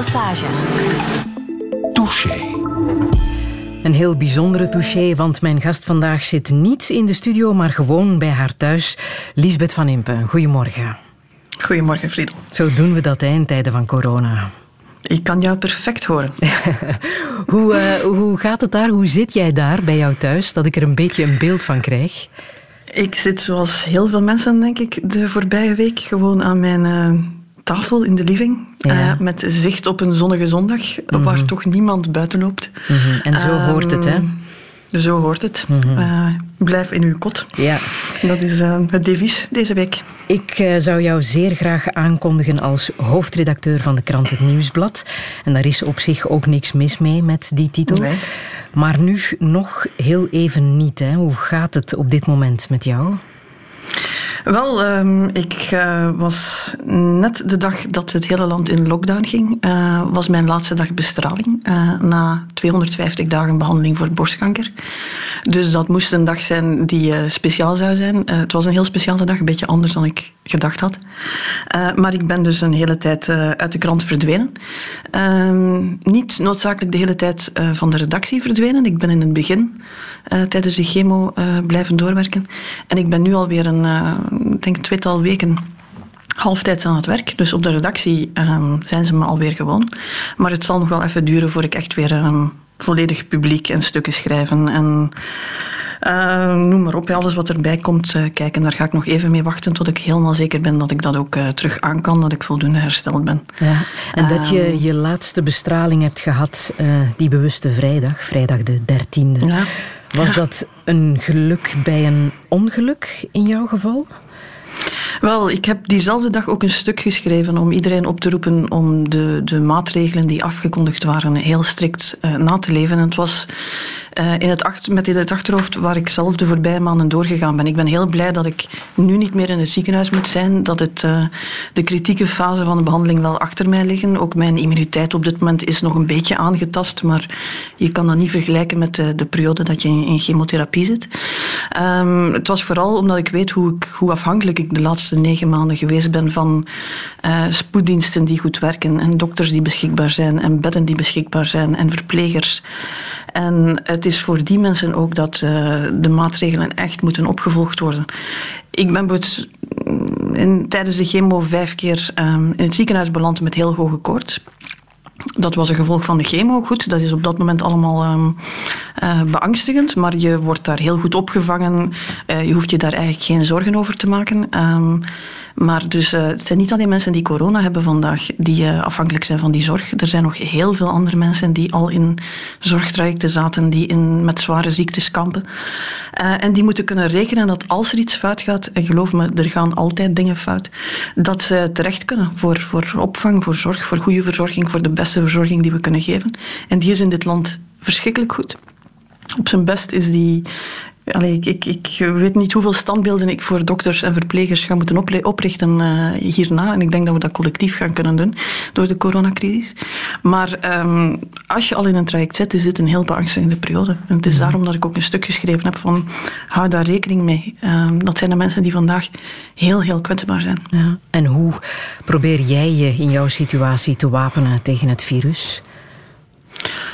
Lesage. Touché. Een heel bijzondere touché, want mijn gast vandaag zit niet in de studio, maar gewoon bij haar thuis. Lisbeth van Impen, goedemorgen. Goedemorgen, Friedel. Zo doen we dat hè, in tijden van corona. Ik kan jou perfect horen. hoe, uh, hoe gaat het daar? Hoe zit jij daar bij jou thuis? Dat ik er een beetje een beeld van krijg. Ik zit zoals heel veel mensen, denk ik, de voorbije week gewoon aan mijn uh, tafel in de living. Ja. Uh, met zicht op een zonnige zondag, Mhm. waar toch niemand buiten loopt. Mhm. En zo hoort het, hè? Ehm, Zo hoort het. Uh, blijf in uw kot. Ja. Dat is uh, het devies deze week. Ik uh, zou jou zeer graag aankondigen als hoofdredacteur van de krant Het Nieuwsblad. En daar is op zich ook niks mis mee met die titel. Nee. Maar nu nog heel even niet. Hè? Hoe gaat het op dit moment met jou? Wel, um, ik uh, was net de dag dat het hele land in lockdown ging, uh, was mijn laatste dag bestraling uh, na 250 dagen behandeling voor borstkanker. Dus dat moest een dag zijn die speciaal zou zijn. het was een heel speciale dag, een beetje anders dan ik gedacht had. maar ik ben dus een hele tijd uit de krant verdwenen. Ehm, niet noodzakelijk de hele tijd van de redactie verdwenen. Ik ben in het begin tijdens de chemo blijven doorwerken. En ik ben nu alweer een denk een tweetal weken halftijds aan het werk. Dus op de redactie um, zijn ze me alweer gewoon. Maar het zal nog wel even duren voor ik echt weer um, volledig publiek en stukken schrijven en uh, noem maar op, alles wat erbij komt uh, kijken. Daar ga ik nog even mee wachten tot ik helemaal zeker ben dat ik dat ook uh, terug aan kan, dat ik voldoende hersteld ben. Ja, en dat je je laatste bestraling hebt gehad, eh, die bewuste vrijdag, vrijdag de 13e. Ja. Was dat een geluk bij een ongeluk in jouw geval? Wel, ik heb diezelfde dag ook een stuk geschreven om iedereen op te roepen om de, de maatregelen die afgekondigd waren heel strikt uh, na te leven. En het was uh, in het met in het achterhoofd waar ik zelf de voorbije maanden doorgegaan ben. Ik ben heel blij dat ik nu niet meer in het ziekenhuis moet zijn, dat het, uh, de kritieke fase van de behandeling wel achter mij liggen. Ook mijn immuniteit op dit moment is nog een beetje aangetast, maar je kan dat niet vergelijken met de, de periode dat je in, chemotherapie zit. Um, het was vooral omdat ik weet hoe, ik, hoe afhankelijk ik de laatste negen maanden geweest ben van uh, spoeddiensten die goed werken en dokters die beschikbaar zijn en bedden die beschikbaar zijn en verplegers. En het is voor die mensen ook dat uh, de maatregelen echt moeten opgevolgd worden. Ik ben in, tijdens de chemo vijf keer um, in het ziekenhuis beland met heel hoge koorts. Dat was een gevolg van de chemo. Goed, dat is op dat moment allemaal um, uh, beangstigend, maar je wordt daar heel goed opgevangen. Uh, je hoeft je daar eigenlijk geen zorgen over te maken. Um, maar dus, uh, het zijn niet alleen mensen die corona hebben vandaag die afhankelijk zijn van die zorg. Er zijn nog heel veel andere mensen die al in zorgtrajecten zaten, die in, met zware ziektes kampen. En die moeten kunnen rekenen dat als er iets fout gaat, en geloof me, er gaan altijd dingen fout, dat ze terecht kunnen voor, voor opvang, voor zorg, voor goede verzorging, voor de beste verzorging die we kunnen geven. En die is in dit land verschrikkelijk goed. Op zijn best is die Allee, ik, ik, ik, weet niet hoeveel standbeelden ik voor dokters en verplegers ga moeten oprichten uh, hierna. En ik denk dat we dat collectief gaan kunnen doen door de coronacrisis. Maar um, als je al in een traject zit, is dit een heel beangstigende periode. En het is daarom dat ik ook een stuk geschreven heb van hou daar rekening mee. Um, dat zijn de mensen die vandaag heel, heel kwetsbaar zijn. Ja. En hoe probeer jij je in jouw situatie te wapenen tegen het virus?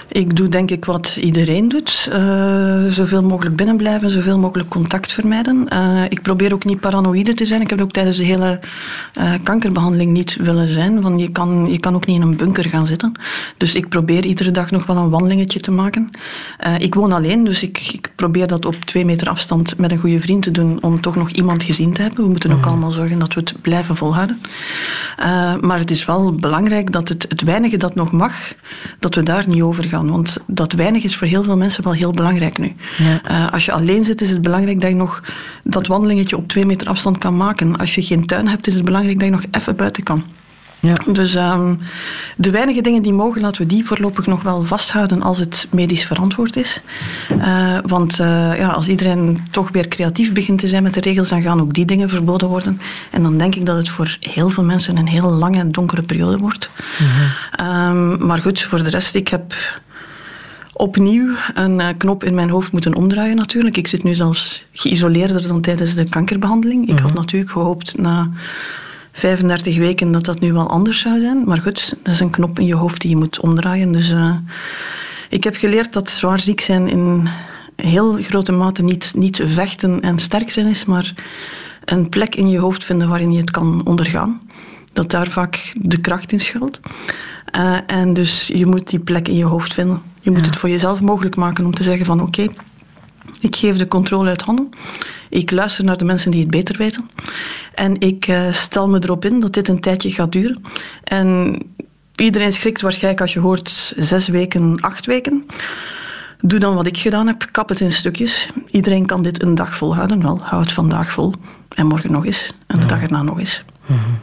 Ik doe denk ik wat iedereen doet. Uh, zoveel mogelijk binnenblijven, zoveel mogelijk contact vermijden. Uh, ik probeer ook niet paranoïde te zijn. Ik heb ook tijdens de hele uh, kankerbehandeling niet willen zijn. Van je, kan, je kan ook niet in een bunker gaan zitten. Dus ik probeer iedere dag nog wel een wandelingetje te maken. ik woon alleen, dus ik, ik, probeer dat op twee meter afstand met een goede vriend te doen. Om toch nog iemand gezien te hebben. We moeten ook mm. allemaal zorgen dat we het blijven volhouden. maar het is wel belangrijk dat het, het weinige dat nog mag, dat we daar niet over gaan. Want dat weinig is voor heel veel mensen wel heel belangrijk nu. Ja. Uh, als je alleen zit, is het belangrijk dat je nog dat wandelingetje op twee meter afstand kan maken. Als je geen tuin hebt, is het belangrijk dat je nog even buiten kan. Ja. Dus um, de weinige dingen die mogen, laten we die voorlopig nog wel vasthouden als het medisch verantwoord is. Uh, want uh, ja, als iedereen toch weer creatief begint te zijn met de regels, dan gaan ook die dingen verboden worden. En dan denk ik dat het voor heel veel mensen een heel lange en donkere periode wordt. Mm-hmm. Um, maar goed, voor de rest, ik heb opnieuw een uh, knop in mijn hoofd moeten omdraaien natuurlijk. Ik zit nu zelfs geïsoleerder dan tijdens de kankerbehandeling. Ik Mhm. had natuurlijk gehoopt na 35 weken dat dat nu wel anders zou zijn. Maar goed, dat is een knop in je hoofd die je moet omdraaien. Dus uh, ik heb geleerd dat zwaar ziek zijn in heel grote mate niet, niet vechten en sterk zijn is, maar een plek in je hoofd vinden waarin je het kan ondergaan. Dat daar vaak de kracht in schuilt. Uh, en dus je moet die plek in je hoofd vinden. Je moet het voor jezelf mogelijk maken om te zeggen van oké, okay, ik geef de controle uit handen. Ik luister naar de mensen die het beter weten. En ik uh, stel me erop in dat dit een tijdje gaat duren. En iedereen schrikt waarschijnlijk als je hoort zes weken, acht weken. Doe dan wat ik gedaan heb, kap het in stukjes. Iedereen kan dit een dag volhouden. Wel, hou het vandaag vol. En morgen nog eens. En de dag erna nog eens. Mm -hmm.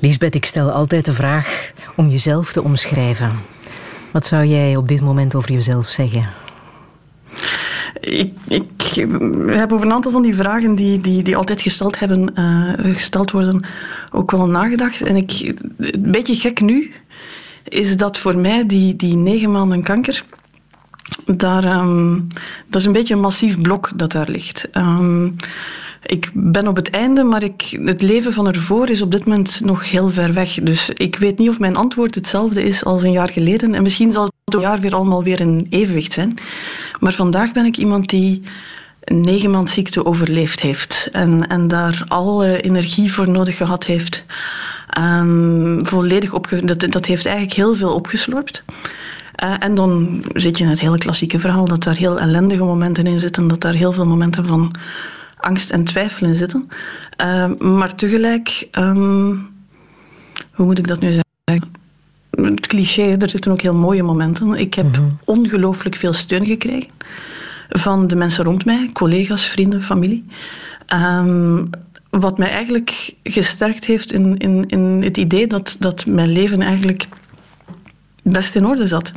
Lisbeth, ik stel altijd de vraag om jezelf te omschrijven. Wat zou jij op dit moment over jezelf zeggen? Ik, ik, heb over een aantal van die vragen die, die, die altijd gesteld, hebben, uh, gesteld worden ook wel nagedacht. En ik, een beetje gek nu is dat voor mij die, die negen maanden kanker, daar, um, dat is een beetje een massief blok dat daar ligt. Um, ik ben op het einde, maar ik, het leven van ervoor is op dit moment nog heel ver weg. Dus ik weet niet of mijn antwoord hetzelfde is als een jaar geleden. En misschien zal het een jaar weer allemaal weer in evenwicht zijn. Maar vandaag ben ik iemand die negen maand ziekte overleefd heeft. En, en daar alle energie voor nodig gehad heeft. Um, volledig opge dat, dat heeft eigenlijk heel veel opgeslorpt. Uh, en dan zit je in het hele klassieke verhaal dat daar heel ellendige momenten in zitten. Dat daar heel veel momenten van angst en twijfel in zitten. Uh, maar tegelijk, um, hoe moet ik dat nu zeggen? Het cliché, er zitten ook heel mooie momenten. Ik heb mm -hmm. ongelooflijk veel steun gekregen van de mensen rond mij, collega's, vrienden, familie. Um, wat mij eigenlijk gesterkt heeft in, in, in het idee dat, dat mijn leven eigenlijk best in orde zat.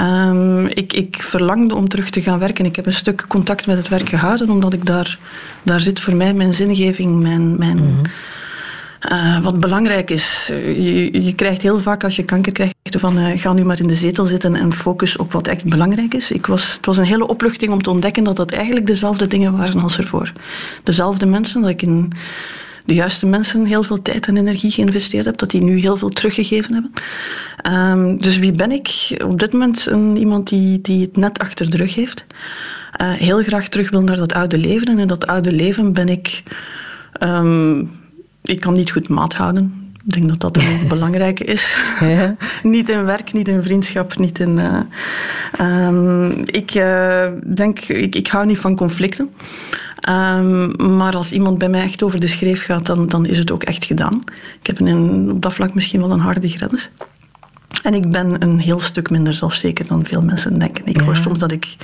Um, ik, ik verlangde om terug te gaan werken. Ik heb een stuk contact met het werk gehouden, omdat ik daar, daar zit voor mij mijn zingeving, mijn, mijn, mm -hmm. uh, wat belangrijk is. Je, je krijgt heel vaak als je kanker krijgt van uh, ga nu maar in de zetel zitten en focus op wat echt belangrijk is. Ik was, het was een hele opluchting om te ontdekken dat dat eigenlijk dezelfde dingen waren als ervoor. Dezelfde mensen, dat ik in de juiste mensen heel veel tijd en energie geïnvesteerd heb, dat die nu heel veel teruggegeven hebben. Um, dus wie ben ik? Op dit moment een, iemand die, die het net achter de rug heeft. Uh, heel graag terug wil naar dat oude leven. En in dat oude leven ben ik... Um, ik kan niet goed maat houden. Ik denk dat dat een belangrijke is. Ja. niet in werk, niet in vriendschap, niet in... Uh, um, ik uh, denk, ik, ik hou niet van conflicten. Um, maar als iemand bij mij echt over de schreef gaat, dan, dan is het ook echt gedaan. Ik heb een, op dat vlak misschien wel een harde grens. En ik ben een heel stuk minder zelfzeker dan veel mensen denken. Ik ja. hoor soms dat ik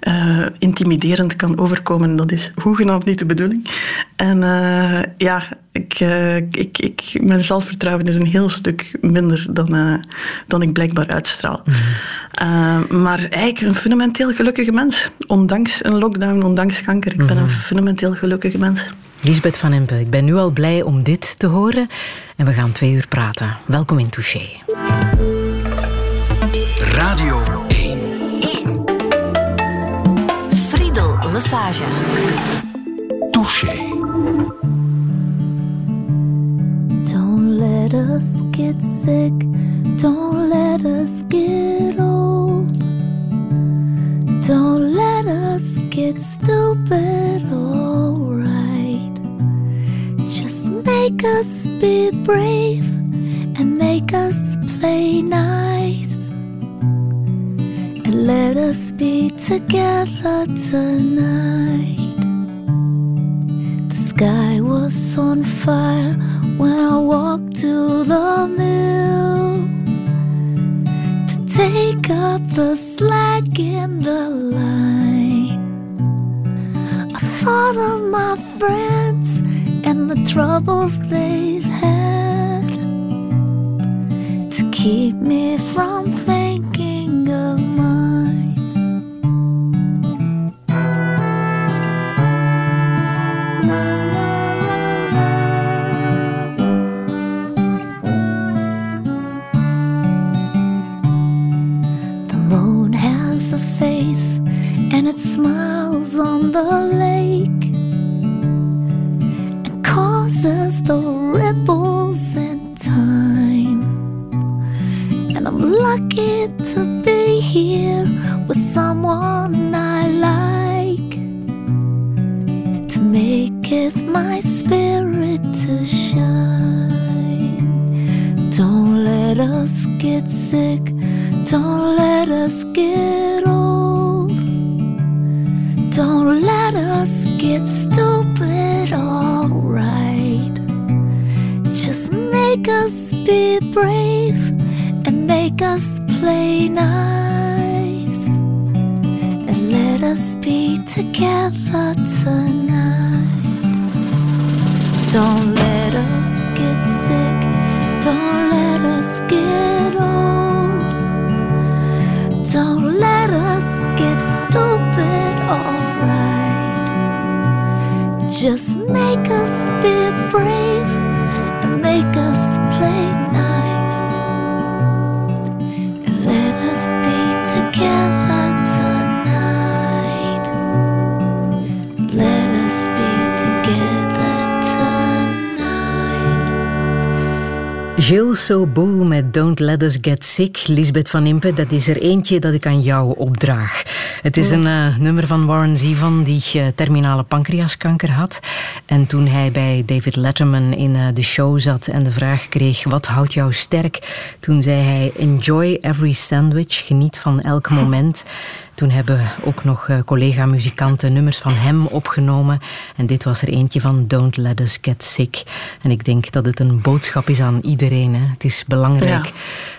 uh, intimiderend kan overkomen. Dat is hoegenaamd niet de bedoeling. En uh, ja, ik, uh, ik, ik, mijn zelfvertrouwen is een heel stuk minder dan, dan ik blijkbaar uitstraal. Mm. maar eigenlijk een fundamenteel gelukkige mens. Ondanks een lockdown, ondanks kanker. Ik ben een fundamenteel gelukkige mens. Lisbeth van Impe, ik ben nu al blij om dit te horen. En we gaan twee uur praten. Welkom in Touché. Radio 1. 1. Friedel Lassage. Touché. Don't let us get sick. Don't let us get old. Don't let us get stupid, alright. Just make us be brave and make us play nice. And let us be together tonight. The sky was on fire when I walked to the mill to take up the slack in the line. I of my friends and the troubles they've had to keep me from thinking of mine. The moon has a face and it smiles on the lake the ripple Let Us Get Sick. Lisbeth van Impe, dat is er eentje dat ik aan jou opdraag. Het is een eh, nummer van Warren Zevon die eh, terminale pancreaskanker had. En toen hij bij David Letterman in eh, de show zat en de vraag kreeg: wat houdt jou sterk? Toen zei hij: Enjoy every sandwich, geniet van elk moment. Toen hebben ook nog eh, collega-muzikanten nummers van hem opgenomen. En dit was er eentje van Don't Let Us Get Sick. En ik denk dat het een boodschap is aan iedereen. Hè. Het is belangrijk Ja.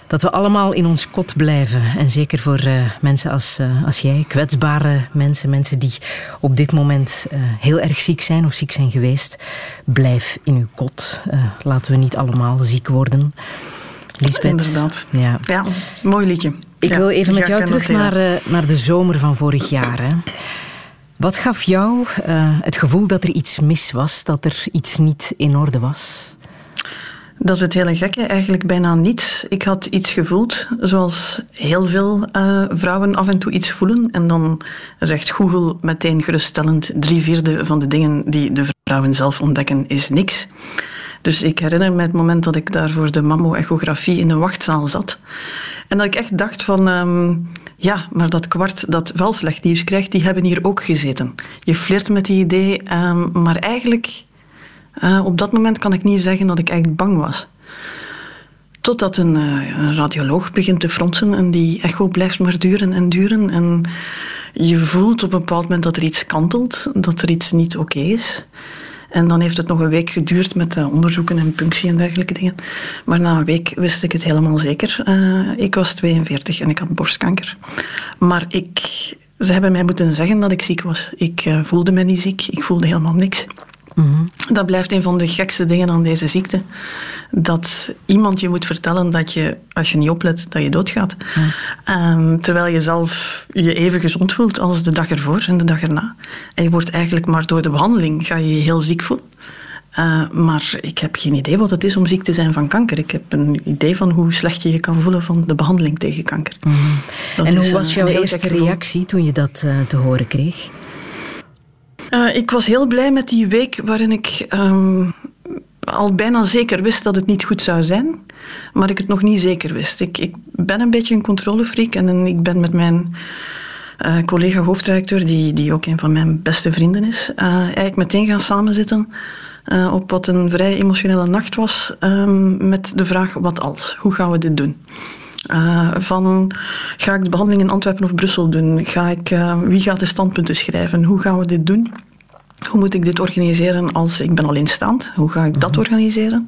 dat we allemaal in ons kot blijven. En zeker voor eh, mensen als, eh, als jij, kwetsbare mensen, mensen die op dit moment heel erg ziek zijn of ziek zijn geweest. Blijf in uw kot. Laten we niet allemaal ziek worden. Lisbeth. Inderdaad. Ja. Ja, mooi liedje. Ik Ja, wil even met jou terug naar, eh, naar de zomer van vorig jaar. Hè. Wat gaf jou eh, het gevoel dat er iets mis was, dat er iets niet in orde was? Dat is het hele gekke, eigenlijk bijna niets. Ik had iets gevoeld, zoals heel veel eh, vrouwen af en toe iets voelen. En dan zegt Google meteen geruststellend: drie vierde van de dingen die de vrouwen zelf ontdekken is niks. Dus ik herinner me het moment dat ik daar voor de mammo-echografie in de wachtzaal zat. En dat ik echt dacht van... ehm, ja, maar dat kwart dat wel slecht nieuws krijgt, die hebben hier ook gezeten. Je flirt met die idee, ehm, maar eigenlijk... eh, op dat moment kan ik niet zeggen dat ik echt bang was. Totdat een, eh, een radioloog begint te fronsen en die echo blijft maar duren en duren. En je voelt op een bepaald moment dat er iets kantelt, dat er iets niet oké is. En dan heeft het nog een week geduurd met eh, onderzoeken en punctie en dergelijke dingen. Maar na een week wist ik het helemaal zeker. Eh, ik was 42 en ik had borstkanker. Maar ik, ze hebben mij moeten zeggen dat ik ziek was. Ik eh, voelde me niet ziek, ik voelde helemaal niks. Dat blijft een van de gekste dingen aan deze ziekte. Dat iemand je moet vertellen dat je, als je niet oplet, dat je doodgaat. Ehm, terwijl je zelf je even gezond voelt als de dag ervoor en de dag erna. En je wordt eigenlijk maar door de behandeling ga je je heel ziek voelen. Eh, maar ik heb geen idee wat het is om ziek te zijn van kanker. Ik heb een idee van hoe slecht je je kan voelen van de behandeling tegen kanker. Dat en hoe was jouw eerste reactie toen je dat eh, te horen kreeg? Eh, ik was heel blij met die week waarin ik ehm, al bijna zeker wist dat het niet goed zou zijn, maar ik het nog niet zeker wist. Ik, ik ben een beetje een controlefreak en ik ben met mijn eh, collega hoofdredacteur, die, die ook een van mijn beste vrienden is, eh, eigenlijk meteen gaan samenzitten op wat een vrij emotionele nacht was ehm, met de vraag wat als, hoe gaan we dit doen? Eh, van ga ik de behandeling in Antwerpen of Brussel doen? Ga ik, eh, wie gaat de standpunten schrijven? Hoe gaan we dit doen? Hoe moet ik dit organiseren als ik ben alleenstaand? Hoe ga ik dat organiseren?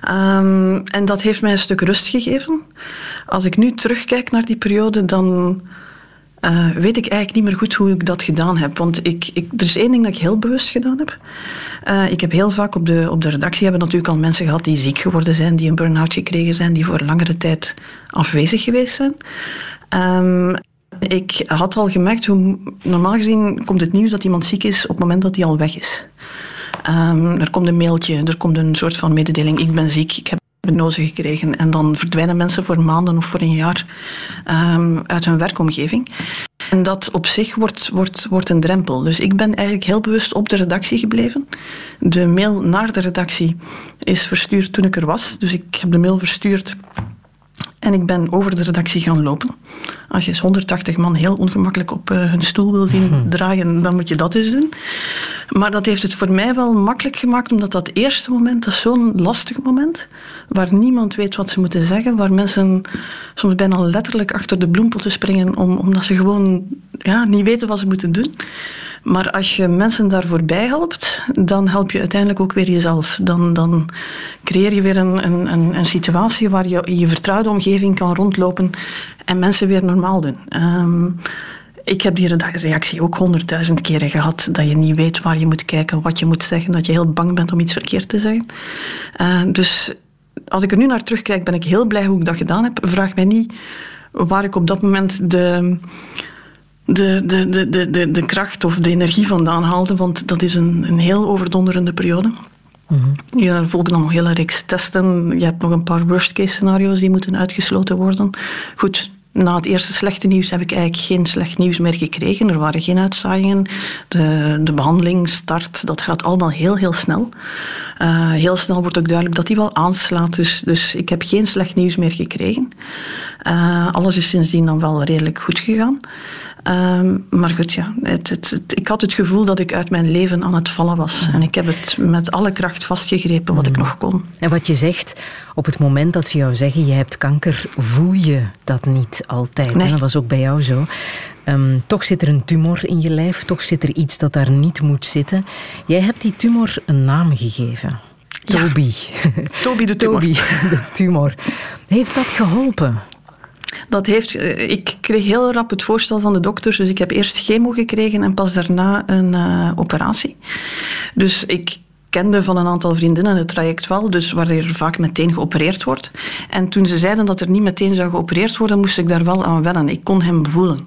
Ehm, en dat heeft mij een stuk rust gegeven. Als ik nu terugkijk naar die periode, dan eh, weet ik eigenlijk niet meer goed hoe ik dat gedaan heb. Want ik, ik, er is één ding dat ik heel bewust gedaan heb. Eh, ik heb heel vaak op de, op de redactie hebben natuurlijk al mensen gehad die ziek geworden zijn, die een burn-out gekregen zijn, die voor langere tijd afwezig geweest zijn. Ehm, ik had al gemerkt hoe normaal gezien komt het nieuws dat iemand ziek is op het moment dat hij al weg is. Ehm, er komt een mailtje, er komt een soort van mededeling: ik ben ziek, ik heb hypnose gekregen. En dan verdwijnen mensen voor maanden of voor een jaar ehm, uit hun werkomgeving. En dat op zich wordt, wordt, wordt een drempel. Dus ik ben eigenlijk heel bewust op de redactie gebleven. De mail naar de redactie is verstuurd toen ik er was. Dus ik heb de mail verstuurd en ik ben over de redactie gaan lopen. Als je eens 180 man heel ongemakkelijk op eh, hun stoel wil zien draaien, dan moet je dat dus doen. Maar dat heeft het voor mij wel makkelijk gemaakt, omdat dat eerste moment, dat is zo'n lastig moment, waar niemand weet wat ze moeten zeggen, waar mensen soms bijna letterlijk achter de bloempotten springen, om, omdat ze gewoon ja, niet weten wat ze moeten doen. Maar als je mensen daar voorbij helpt, dan help je uiteindelijk ook weer jezelf. Dan, dan creëer je weer een, een, een situatie waar je in je vertrouwde omgeving kan rondlopen en mensen weer normaal doen. Ehm, ik heb die reactie ook honderdduizend keren gehad. Dat je niet weet waar je moet kijken, wat je moet zeggen. Dat je heel bang bent om iets verkeerd te zeggen. Uh, dus als ik er nu naar terugkijk, ben ik heel blij hoe ik dat gedaan heb. Vraag mij niet waar ik op dat moment de, de, de, de, de, de, kracht of de energie vandaan haalde. Want dat is een, een heel overdonderende periode. Mm Je volgen dan nog hele reeks testen. Je hebt nog een paar worst-case scenario's die moeten uitgesloten worden. Goed, na het eerste slechte nieuws heb ik eigenlijk geen slecht nieuws meer gekregen. Er waren geen uitzaaiingen. De, de behandeling start, dat gaat allemaal heel, heel snel. Uh, heel snel wordt ook duidelijk dat die wel aanslaat. Dus, dus ik heb geen slecht nieuws meer gekregen. Uh, alles is sindsdien dan wel redelijk goed gegaan. Ehm, maar goed, ja, het, het, ik had het gevoel dat ik uit mijn leven aan het vallen was. En ik heb het met alle kracht vastgegrepen wat ik nog kon. En wat je zegt, op het moment dat ze jou zeggen je hebt kanker, voel je dat niet altijd. Nee. Dat was ook bij jou zo. Ehm, toch zit er een tumor in je lijf, toch zit er iets dat daar niet moet zitten. Jij hebt die tumor een naam gegeven. Toby. Toby de tumor. Toby de tumor. Heeft dat geholpen? Dat heeft, eh, ik kreeg heel rap het voorstel van de dokters. Dus ik heb eerst chemo gekregen en pas daarna een uh, operatie. Dus ik kende van een aantal vriendinnen het traject wel, dus waar er vaak meteen geopereerd wordt. En toen ze zeiden dat er niet meteen zou geopereerd worden, moest ik daar wel aan wennen. Ik kon hem voelen.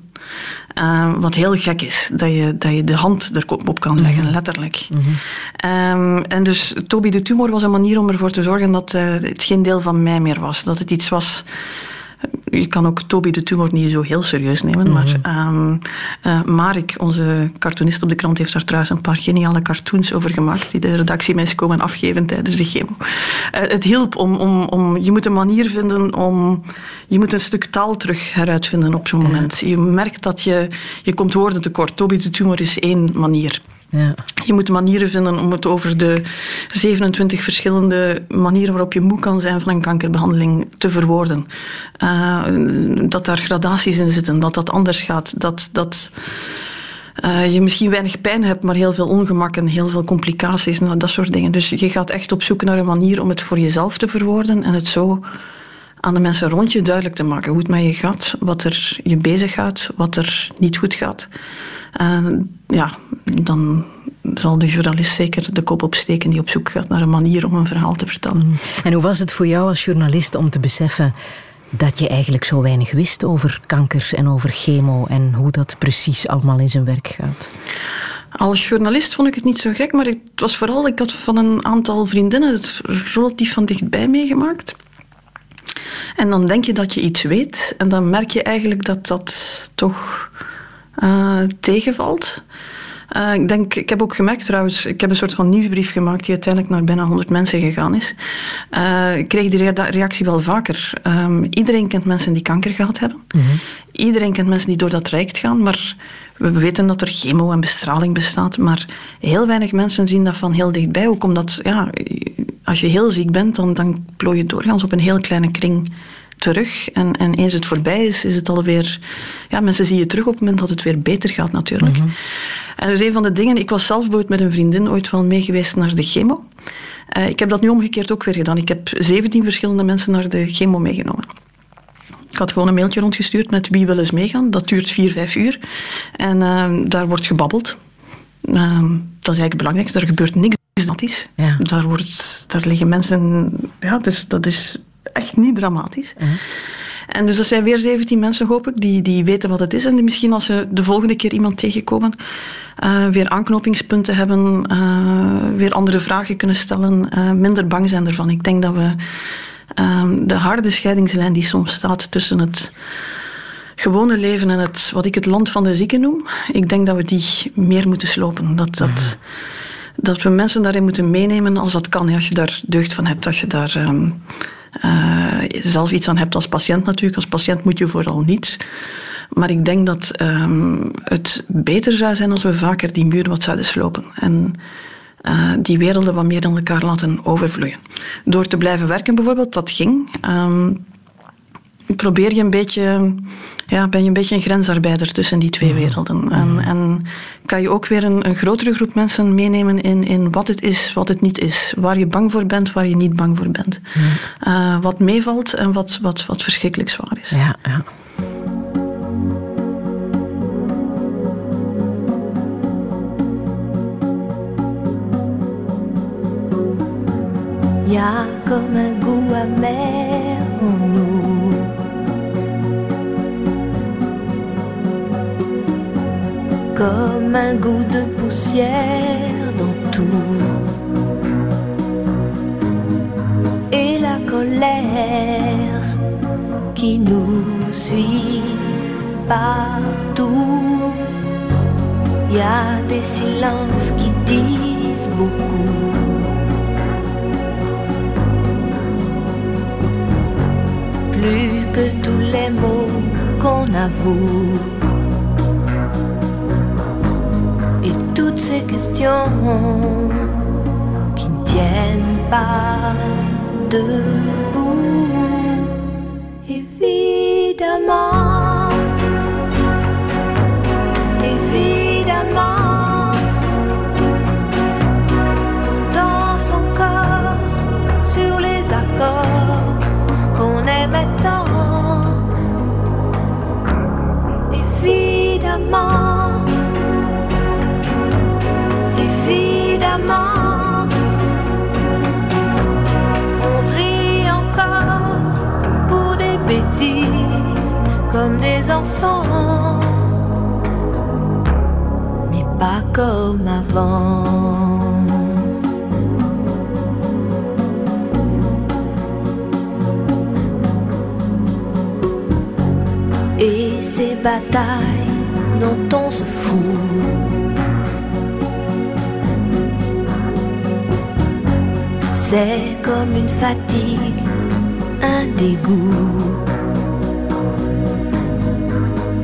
Uh, wat heel gek is, dat je, dat je de hand erop kan leggen, mhm. letterlijk. Mm -hmm. um, en dus Toby de tumor was een manier om ervoor te zorgen dat uh, het geen deel van mij meer was. Dat het iets was je kan ook Toby de Tumor niet zo heel serieus nemen. Maar um, uh, Marek, onze cartoonist op de krant, heeft daar trouwens een paar geniale cartoons over gemaakt. Die de redactie mij komen afgeven tijdens de chemo. Uh, het hielp om, om, om. Je moet een manier vinden om. Je moet een stuk taal terug heruitvinden op zo'n moment. Je merkt dat je. Je komt woorden tekort. Toby de Tumor is één manier. Ja. Je moet manieren vinden om het over de 27 verschillende manieren waarop je moe kan zijn van een kankerbehandeling te verwoorden. Uh, dat daar gradaties in zitten, dat dat anders gaat, dat, dat uh, je misschien weinig pijn hebt, maar heel veel ongemak en heel veel complicaties en dat soort dingen. Dus je gaat echt op zoek naar een manier om het voor jezelf te verwoorden en het zo aan de mensen rond je duidelijk te maken hoe het met je gaat, wat er je bezig gaat, wat er niet goed gaat. Ja, dan zal de journalist zeker de kop opsteken die op zoek gaat naar een manier om een verhaal te vertellen. Mm. En hoe was het voor jou als journalist om te beseffen dat je eigenlijk zo weinig wist over kanker en over chemo en hoe dat precies allemaal in zijn werk gaat? Als journalist vond ik het niet zo gek, maar het was vooral, ik had van een aantal vriendinnen het relatief van dichtbij meegemaakt. En dan denk je dat je iets weet en dan merk je eigenlijk dat dat toch uh, tegenvalt. Uh, ik, denk, ik heb ook gemerkt trouwens, ik heb een soort van nieuwsbrief gemaakt die uiteindelijk naar bijna 100 mensen gegaan is. Uh, ik kreeg die reactie wel vaker. Um, iedereen kent mensen die kanker gehad hebben. Mm -hmm. Iedereen kent mensen die door dat traject gaan, maar we weten dat er chemo en bestraling bestaat, maar heel weinig mensen zien dat van heel dichtbij. Ook omdat, ja, als je heel ziek bent, dan, dan plooi je doorgaans op een heel kleine kring terug. En, en eens het voorbij is, is het alweer... Ja, mensen zien je terug op het moment dat het weer beter gaat natuurlijk. Mm En dus een van de dingen... Ik was zelf bijvoorbeeld met een vriendin ooit wel mee geweest naar de chemo. Uh, ik heb dat nu omgekeerd ook weer gedaan. Ik heb 17 verschillende mensen naar de chemo meegenomen. Ik had gewoon een mailtje rondgestuurd met wie wil eens meegaan. Dat duurt vier, vijf uur. En uh, daar wordt gebabbeld. Uh, dat is eigenlijk het belangrijkste. Er gebeurt niks dramatisch. Ja. Daar, wordt, daar liggen mensen... Ja, dus dat is echt niet dramatisch. Uh -huh. En dus dat zijn weer 17 mensen, hoop ik, die, die weten wat het is. En die misschien als ze de volgende keer iemand tegenkomen, uh, weer aanknopingspunten hebben, uh, weer andere vragen kunnen stellen, uh, minder bang zijn ervan. Ik denk dat we de harde scheidingslijn die soms staat tussen het gewone leven en het, wat ik het land van de zieken noem, ik denk dat we die meer moeten slopen. Dat, dat, dat we mensen daarin moeten meenemen als dat kan, als je daar deugd van hebt, als je daar... Um, uh, zelf iets aan hebt als patiënt natuurlijk. Als patiënt moet je vooral niets. Maar ik denk dat um, het beter zou zijn als we vaker die muur wat zouden slopen. En uh, die werelden wat meer dan elkaar laten overvloeien. Door te blijven werken bijvoorbeeld, dat ging. Um, probeer je een beetje, ja, ben je een beetje een grensarbeider tussen die twee werelden. En, en kan je ook weer een, een, grotere groep mensen meenemen in, in wat het is, wat het niet is. Waar je bang voor bent, waar je niet bang voor bent. Uh, wat meevalt en wat, wat, wat verschrikkelijk zwaar is. Ja, ja. y a comme un goût amer Comme un goût de poussière dans tout. Et la colère qui nous suit partout. Y a des silences qui disent beaucoup. plus que tous les mots qu'on avoue. Toutes ces questions qui ne tiennent pas debout. Évidemment, comme avant. et ces batailles dont on se fout. C'est comme une fatigue, un dégoût.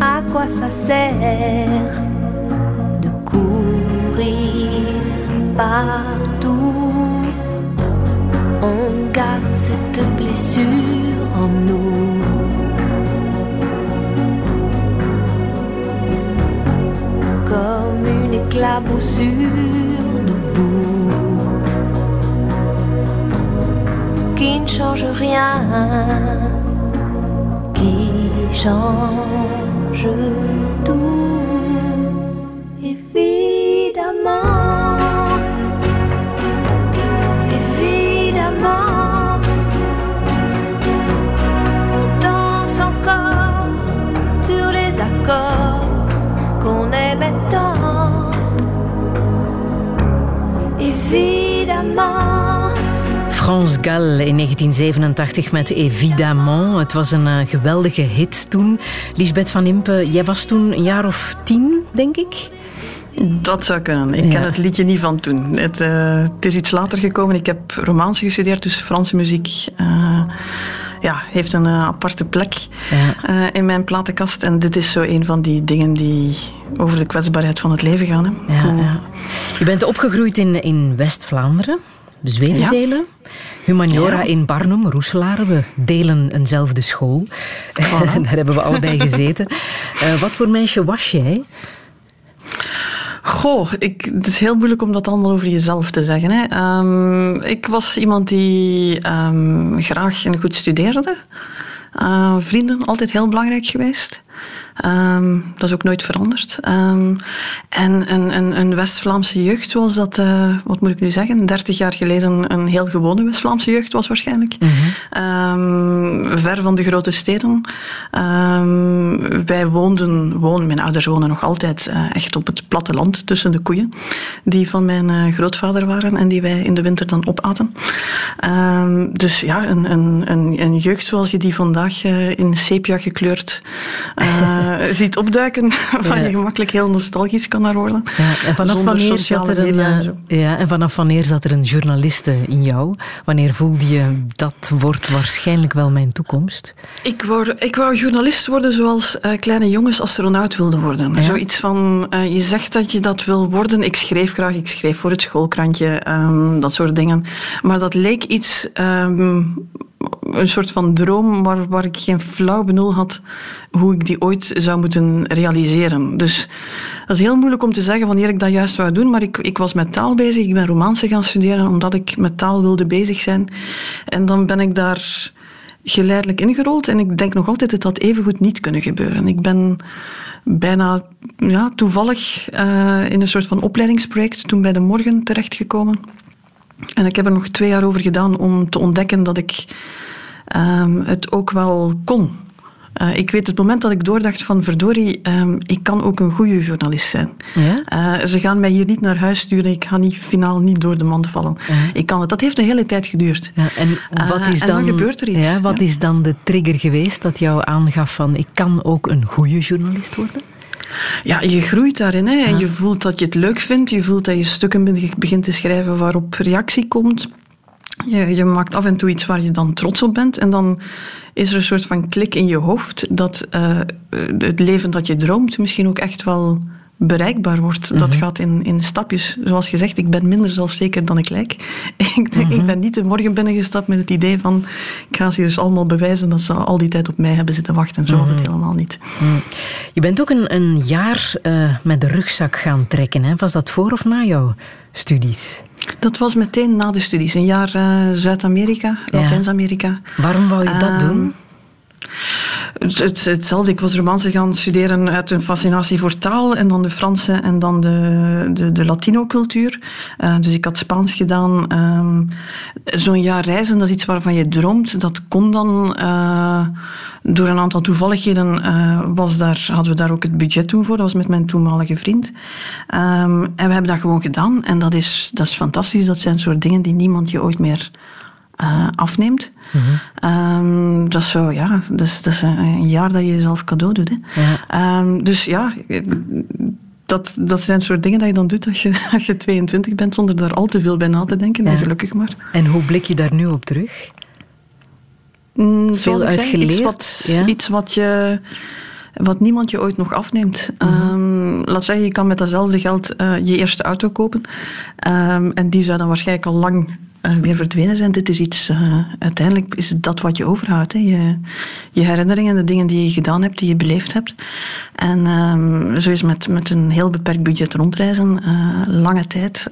À quoi ça sert courir partout On garde cette blessure en nous. comme une éclaboussure de boue qui ne change rien, qui change tout. Frans Gal in 1987 met Evidemment. Het was een uh, geweldige hit toen. Lisbeth van Impe, jij was toen een jaar of tien, denk ik? Dat zou kunnen. Ik ja. ken het liedje niet van toen. Het, uh, het, is iets later gekomen. Ik heb romantie gestudeerd, dus Franse muziek. Uh, ja, heeft een aparte plek ja. in mijn platenkast. En dit is zo een van die dingen die over de kwetsbaarheid van het leven gaan. Hè. Ja, ja. Je bent opgegroeid in, in West-Vlaanderen, Zwevenzelen. Humaniora in Barnum, Roeselare. We delen eenzelfde school. Voilà. Daar hebben we allebei gezeten. Uh, wat voor meisje was jij? Goh, ik, het is heel moeilijk om dat allemaal over jezelf te zeggen. Hè. Um, ik was iemand die um, graag en goed studeerde. Uh, vrienden, altijd heel belangrijk geweest. Um, dat is ook nooit veranderd. Um, en een, een, een West-Vlaamse jeugd was dat, uh, wat moet ik nu zeggen, 30 jaar geleden een heel gewone West-Vlaamse jeugd was waarschijnlijk. Mm-hmm. Um, ver van de grote steden. wij woonden, wonen, mijn ouders wonen nog altijd uh, echt op het platteland tussen de koeien, die van mijn uh, grootvader waren en die wij in de winter dan opaten. dus ja, een, een, een, een jeugd zoals je die vandaag in sepia gekleurd ziet opduiken, waar je gemakkelijk heel nostalgisch kan naar worden. Ja, en vanaf wanneer zat er een, uh, ja, en vanaf wanneer zat er een journaliste in jou? Wanneer voelde je dat wordt waarschijnlijk wel mijn toekomst? Ik wou, ik wou journalist worden zoals uh, kleine jongens astronaut wilden worden. Ja? Zoiets van, je zegt dat je dat wil worden. Ik schreef graag, ik schreef voor het schoolkrantje, um, dat soort dingen. Maar dat leek iets um, een soort van droom waar, waar ik geen flauw benul had hoe ik die ooit zou moeten realiseren. Dus dat is heel moeilijk om te zeggen wanneer ik dat juist wou doen, maar ik, ik was met taal bezig. Ik ben Romaanse gaan studeren omdat ik met taal wilde bezig zijn. En dan ben ik daar geleidelijk ingerold en ik denk nog altijd dat dat evengoed niet kunnen gebeuren. Ik ben bijna ja, toevallig uh, in een soort van opleidingsproject toen bij de Morgen terechtgekomen. En ik heb er nog twee jaar over gedaan om te ontdekken dat ik um, het ook wel kon. Uh, ik weet het moment dat ik doordacht van verdorie, um, ik kan ook een goede journalist zijn. Ja? Uh, ze gaan mij hier niet naar huis sturen, ik ga niet finaal niet door de mand vallen. Ja. Ik kan het. Dat heeft een hele tijd geduurd. Ja, en wat is dan, en dan gebeurt er iets. Ja, wat is dan de trigger geweest dat jou aangaf van ik kan ook een goede journalist worden? Ja, je groeit daarin. Hè. En je voelt dat je het leuk vindt. Je voelt dat je stukken begint te schrijven waarop reactie komt. Je, je maakt af en toe iets waar je dan trots op bent. En dan is er een soort van klik in je hoofd dat uh, het leven dat je droomt misschien ook echt wel bereikbaar wordt. Dat mhm. gaat in, in stapjes. Zoals gezegd, ik ben minder zelfzeker dan ik lijk. ik, ik mhm. ben niet de morgen binnengestapt met het idee van ik ga ze dus allemaal bewijzen dat ze al die tijd op mij hebben zitten wachten. Zo was het mhm. helemaal niet. Je bent ook een, een jaar uh, met de rugzak gaan trekken. Hè? Was dat voor of na jouw studies? Dat was meteen na de studies. Een jaar uh, Zuid-Amerika, Latijns-Amerika. Waarom wou je dat uh, doen? Het, hetzelfde. Ik was Romaanse gaan studeren uit een fascinatie voor taal en dan de Franse en dan de, de, de Latino-cultuur. Uh, dus ik had Spaans gedaan. Um, Zo'n jaar reizen, dat is iets waarvan je droomt. Dat kon dan uh, door een aantal toevalligheden. Uh, was daar, hadden we daar ook het budget toen voor. Dat was met mijn toenmalige vriend. Um, en we hebben dat gewoon gedaan. En dat is, dat is fantastisch. Dat zijn soort dingen die niemand je ooit meer uh, afneemt. Mm -hmm. um, dat is zo, ja, dus, dat is een jaar dat je jezelf cadeau doet. Hè. Ja. Um, dus ja, dat, dat zijn soort dingen dat je dan doet als je, als je 22 bent, zonder daar al te veel bij na te denken. Ja. En gelukkig maar. En hoe blik je daar nu op terug? Mm, veel uitgeleerd? Iets wat, ja? iets wat je wat niemand je ooit nog afneemt. Mm -hmm. um, laat zeggen, je kan met datzelfde geld uh, je eerste auto kopen. Um, en die zou dan waarschijnlijk al lang weer verdwenen zijn. Dit is iets, uh, uiteindelijk is het dat wat je overhoudt. Hè. Je, je herinneringen, de dingen die je gedaan hebt, die je beleefd hebt. En um, zo is met, met een heel beperkt budget rondreizen, uh, lange tijd,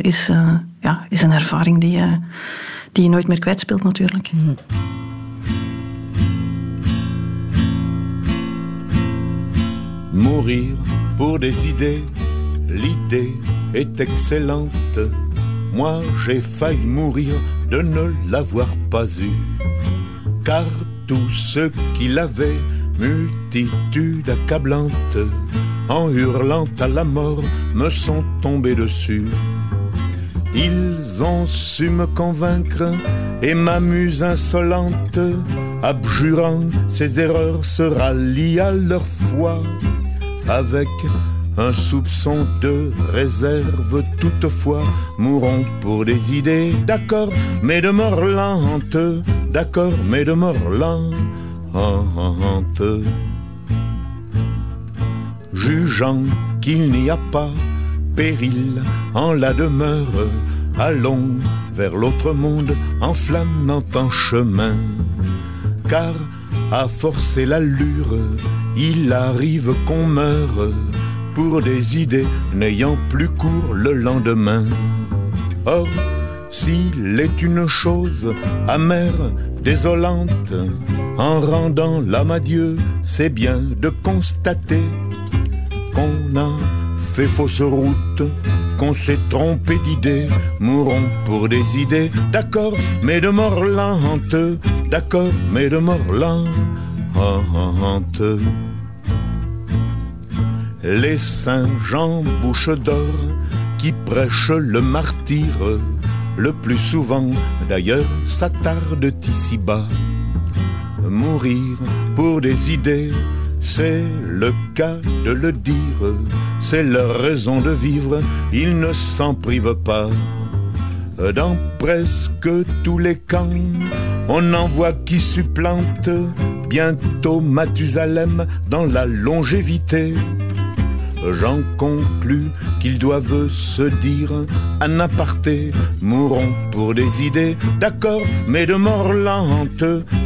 is, ja, is een ervaring die je, die je nooit meer kwijtspeelt natuurlijk. Mm. Mourir pour des idées, l'idée est excellente. Moi j'ai failli mourir de ne l'avoir pas eu, car tous ceux qui l'avaient, multitude accablante, en hurlant à la mort, me sont tombés dessus. Ils ont su me convaincre et m'amuse insolente, abjurant ses erreurs, se rallient à leur foi avec un soupçon de réserve toutefois, mourons pour des idées, d'accord, mais de mort d'accord, mais de mort. Jugeant qu'il n'y a pas péril en la demeure, allons vers l'autre monde en flânant en chemin, car à forcer l'allure, il arrive qu'on meure pour des idées n'ayant plus cours le lendemain. Or, s'il est une chose amère, désolante, en rendant l'âme à Dieu, c'est bien de constater qu'on a fait fausse route, qu'on s'est trompé d'idées, mourons pour des idées, d'accord, mais de mort lente, d'accord, mais de mort lente les saints Jean Bouche d'Or qui prêchent le martyre, le plus souvent d'ailleurs s'attardent ici-bas. Mourir pour des idées, c'est le cas de le dire, c'est leur raison de vivre, ils ne s'en privent pas. Dans presque tous les camps, on en voit qui supplante bientôt Mathusalem dans la longévité. J'en conclus qu'ils doivent se dire un aparté, mourons pour des idées, d'accord, mais de mort lente,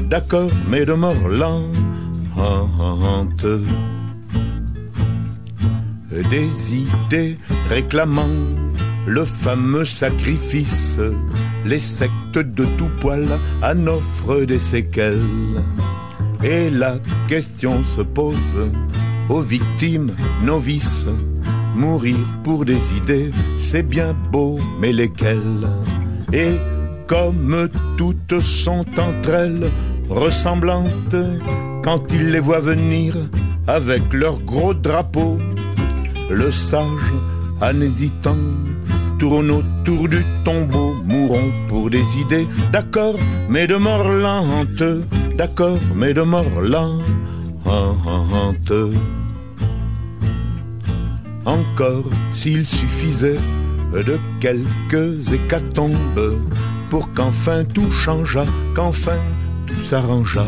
d'accord, mais de mort lente. Des idées réclamant le fameux sacrifice, les sectes de tout poil en offrent des séquelles. Et la question se pose aux victimes novices. Mourir pour des idées, c'est bien beau, mais lesquelles? Et comme toutes sont entre elles ressemblantes, quand il les voit venir avec leur gros drapeau, le sage, en hésitant, tourne autour du tombeau, mourons pour des idées, d'accord, mais de mort lente, d'accord, mais de mort lente. Encore s'il suffisait de quelques hécatombes pour qu'enfin tout changeât, qu'enfin tout s'arrangeât.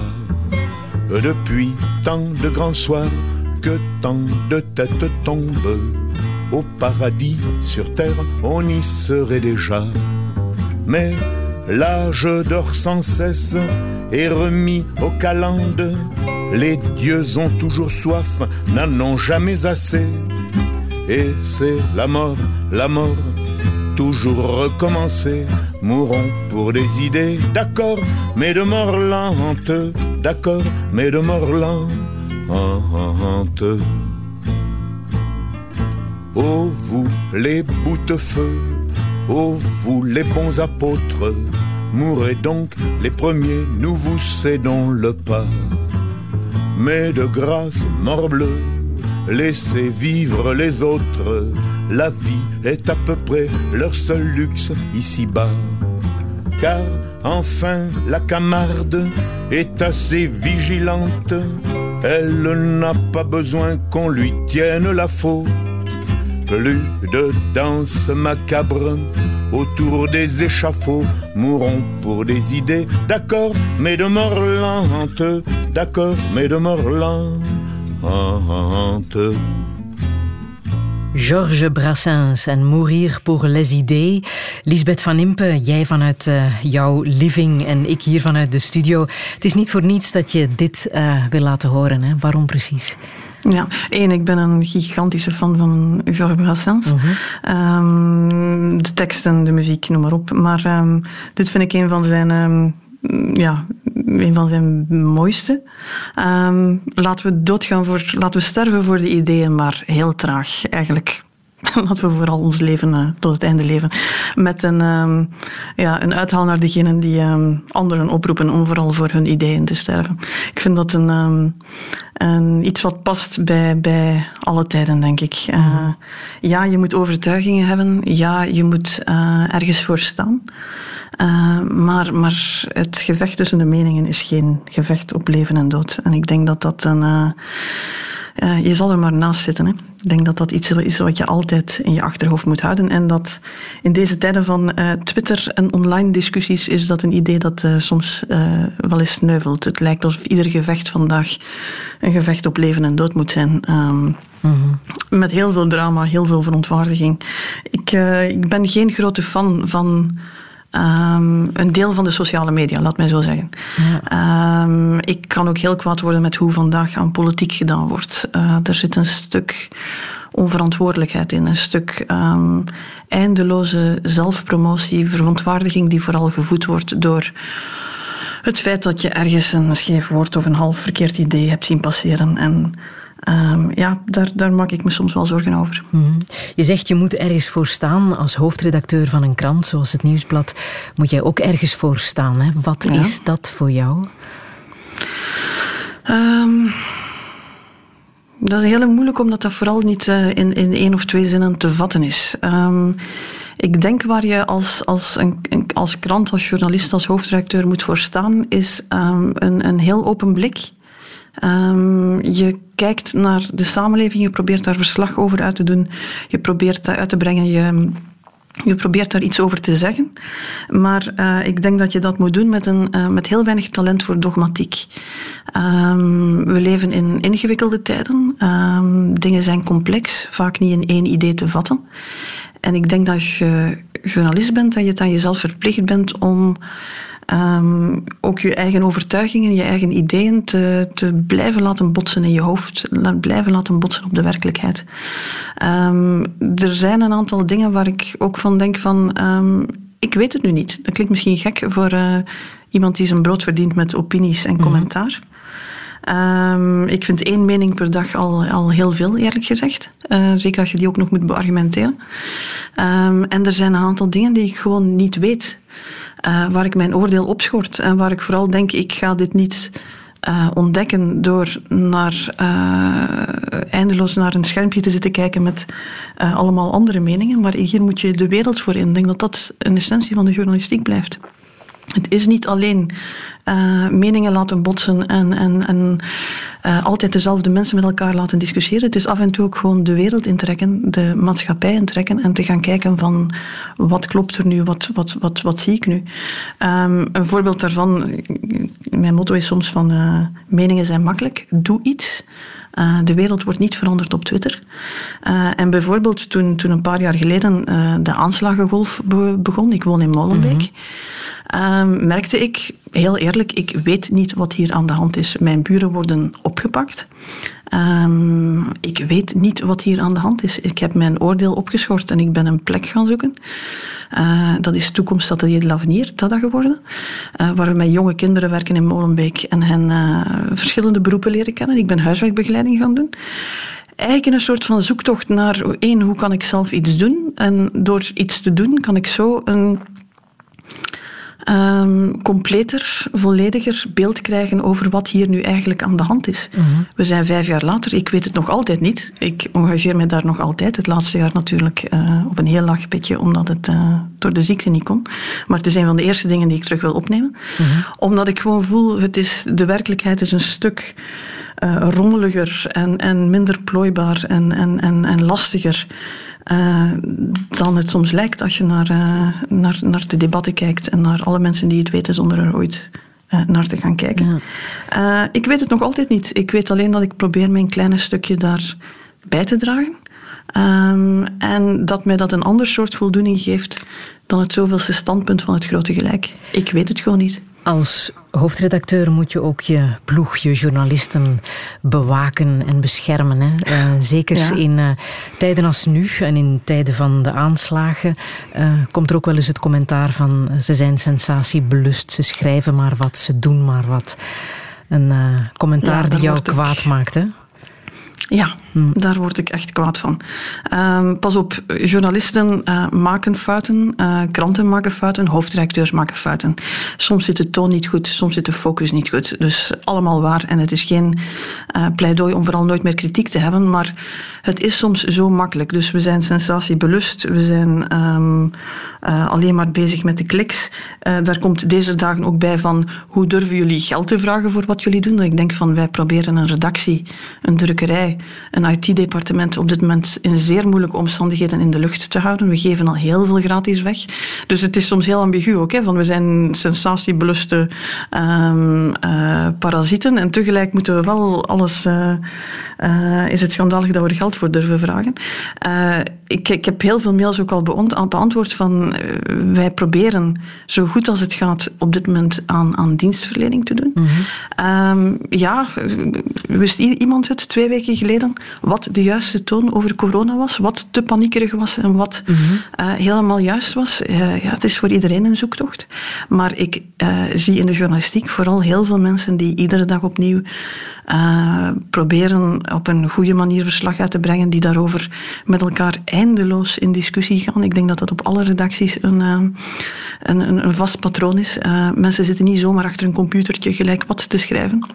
Depuis tant de grands soirs que tant de têtes tombent, au paradis sur terre on y serait déjà. Mais l'âge dort sans cesse et remis aux calendes. Les dieux ont toujours soif, n'en ont jamais assez. Et c'est la mort, la mort, toujours recommencer. Mourons pour des idées, d'accord, mais de mort lente, d'accord, mais de mort lente. Oh vous les boutefeux, oh vous les bons apôtres, mourrez donc les premiers, nous vous cédons le pas. Mais de grâce, morbleu, laissez vivre les autres, la vie est à peu près leur seul luxe ici-bas. Car enfin la camarde est assez vigilante, elle n'a pas besoin qu'on lui tienne la faute. Plus de danse macabre autour des échafauds, mourons pour des idées, d'accord, mais de mort d'accord, mais de mort. Georges Brassens en Mourir pour les idées. Lisbeth van Impe, jij vanuit uh, jouw living en ik hier vanuit de studio. Het is niet voor niets dat je dit uh, wil laten horen. Hè? Waarom precies? Ja, één, ik ben een gigantische fan van Georges Brassens. -hmm. um, de teksten, de muziek, noem maar op. Maar um, dit vind ik een van zijn... Um, ja, een van zijn mooiste. Um, laten we doodgaan voor, laten we sterven voor de ideeën, maar heel traag eigenlijk. Laten we vooral ons leven uh, tot het einde leven. Met een, um, ja, een uithaal naar degenen die um, anderen oproepen om vooral voor hun ideeën te sterven. Ik vind dat een, een iets wat past bij, bij alle tijden, denk ik. Uh, ja, je moet overtuigingen hebben. Ja, je moet uh, ergens voor staan. Maar, maar het gevecht tussen de meningen is geen gevecht op leven en dood. En ik denk dat dat een. Uh, je zal er maar naast zitten. Hè. Ik denk dat dat iets is wat je altijd in je achterhoofd moet houden. En dat in deze tijden van Twitter en online discussies is dat een idee dat soms wel eens sneuvelt. Het lijkt alsof ieder gevecht vandaag een gevecht op leven en dood moet zijn. Um, Mm-hmm. Met heel veel drama, heel veel verontwaardiging. Ik, ik ben geen grote fan van Um, een deel van de sociale media, laat mij zo zeggen. Ja. Um, ik kan ook heel kwaad worden met hoe vandaag aan politiek gedaan wordt. Uh, er zit een stuk onverantwoordelijkheid in, een stuk um, eindeloze zelfpromotie, verontwaardiging die vooral gevoed wordt door het feit dat je ergens een scheef woord of een half verkeerd idee hebt zien passeren. En Um, ja, daar, daar maak ik me soms wel zorgen over. Mm. Je zegt je moet ergens voor staan. Als hoofdredacteur van een krant zoals het Nieuwsblad moet jij ook ergens voor staan. Hè? Wat ja. is dat voor jou? Um, dat is heel moeilijk, omdat dat vooral niet uh, in, in één of twee zinnen te vatten is. Um, ik denk waar je als, als, een, als krant, als journalist, als hoofdredacteur moet voor staan, is een, een heel open blik Ehm, je kijkt naar de samenleving, je probeert daar verslag over uit te doen, je probeert dat uit te brengen, je, je probeert daar iets over te zeggen. Maar uh, ik denk dat je dat moet doen met, een, uh, met heel weinig talent voor dogmatiek. Um, we leven in ingewikkelde tijden. Um, dingen zijn complex, vaak niet in één idee te vatten. En ik denk dat je journalist bent, dat je het aan jezelf verplicht bent om um, ook je eigen overtuigingen, je eigen ideeën te, te blijven laten botsen in je hoofd, blijven laten botsen op de werkelijkheid. Um, er zijn een aantal dingen waar ik ook van denk van, um, ik weet het nu niet. Dat klinkt misschien gek voor uh, iemand die zijn brood verdient met opinies en commentaar. Um, ik vind één mening per dag al, al heel veel, eerlijk gezegd. Uh, zeker als je die ook nog moet beargumenteren. Um, en er zijn een aantal dingen die ik gewoon niet weet. Uh, waar ik mijn oordeel op schort. En waar ik vooral denk, ik ga dit niet uh, ontdekken door naar, uh, eindeloos naar een schermpje te zitten kijken met allemaal andere meningen. Maar hier moet je de wereld voor in. Ik denk dat dat een essentie van de journalistiek blijft. Het is niet alleen uh, meningen laten botsen en, en, en uh, altijd dezelfde mensen met elkaar laten discussiëren. Het is af en toe ook gewoon de wereld intrekken, de maatschappij intrekken en te gaan kijken van wat klopt er nu, wat, wat, wat, wat zie ik nu. Um, een voorbeeld daarvan, mijn motto is soms van uh, meningen zijn makkelijk, doe iets. De wereld wordt niet veranderd op Twitter. En bijvoorbeeld toen, toen een paar jaar geleden de aanslagengolf be begon, ik woon in Molenbeek. -hmm. Um, merkte ik, heel eerlijk, ik weet niet wat hier aan de hand is. Mijn buren worden opgepakt. Um, ik weet niet wat hier aan de hand is. Ik heb mijn oordeel opgeschort en ik ben een plek gaan zoeken. Uh, dat is de L'Avenir, Tada geworden. Uh, waar we met jonge kinderen werken in Molenbeek en hen uh, verschillende beroepen leren kennen. Ik ben huiswerkbegeleiding gaan doen eigenlijk een soort van zoektocht naar één, hoe kan ik zelf iets doen? En door iets te doen kan ik zo een um, completer, vollediger beeld krijgen over wat hier nu eigenlijk aan de hand is. Mm -hmm. We zijn vijf jaar later, ik weet het nog altijd niet. Ik engageer me daar nog altijd. Het laatste jaar natuurlijk uh, op een heel laag pitje, omdat het uh, door de ziekte niet kon. Maar het is een van de eerste dingen die ik terug wil opnemen. Mm -hmm. Omdat ik gewoon voel, het is, de werkelijkheid is een stuk uh, rommeliger en, en minder plooibaar en, en, en, en lastiger. Uh, dan het soms lijkt als je naar, uh, naar, naar de debatten kijkt en naar alle mensen die het weten zonder er ooit uh, naar te gaan kijken. Ja. ik weet het nog altijd niet. Ik weet alleen dat ik probeer mijn kleine stukje daar bij te dragen. Um, en dat mij dat een ander soort voldoening geeft dan het zoveelste standpunt van het grote gelijk. Ik weet het gewoon niet. Als hoofdredacteur moet je ook je ploeg, je journalisten bewaken en beschermen. Hè? Uh, zeker ja. in uh, tijden als nu en in tijden van de aanslagen uh, komt er ook wel eens het commentaar van ze zijn sensatiebelust, ze schrijven maar wat, ze doen maar wat. Een commentaar ja, die jou kwaad maakt, hè? Ja, hmm. daar word ik echt kwaad van. Um, pas op, journalisten uh, maken fouten, uh, kranten maken fouten, hoofdredacteurs maken fouten. Soms zit de toon niet goed, soms zit de focus niet goed. Dus allemaal waar. En het is geen uh, pleidooi om vooral nooit meer kritiek te hebben, maar het is soms zo makkelijk. Dus we zijn sensatiebelust, we zijn um, alleen maar bezig met de kliks. daar komt deze dagen ook bij van hoe durven jullie geld te vragen voor wat jullie doen? Ik denk van wij proberen een redactie, een drukkerij, een IT-departement op dit moment in zeer moeilijke omstandigheden in de lucht te houden. We geven al heel veel gratis weg. Dus het is soms heel ambigu ook. Hè, van we zijn sensatiebeluste um, uh, parasieten en tegelijk moeten we wel alles... Uh, uh, is het schandalig dat we er geld voor durven vragen. ik, ik heb heel veel mails ook al beantwoord van wij proberen zo goed als het gaat op dit moment aan, aan dienstverlening te doen. Mm -hmm. um, ja, wist iemand het twee weken geleden wat de juiste toon over corona was, wat te paniekerig was en wat mm -hmm. uh, helemaal juist was. Uh, ja, het is voor iedereen een zoektocht. Maar ik uh, zie in de journalistiek vooral heel veel mensen die iedere dag opnieuw proberen op een goede manier verslag uit te brengen, die daarover met elkaar eindeloos in discussie gaan. Ik denk dat dat op alle redacties een, een, een, een vast patroon is. mensen zitten niet zomaar achter een computertje gelijk wat te schrijven.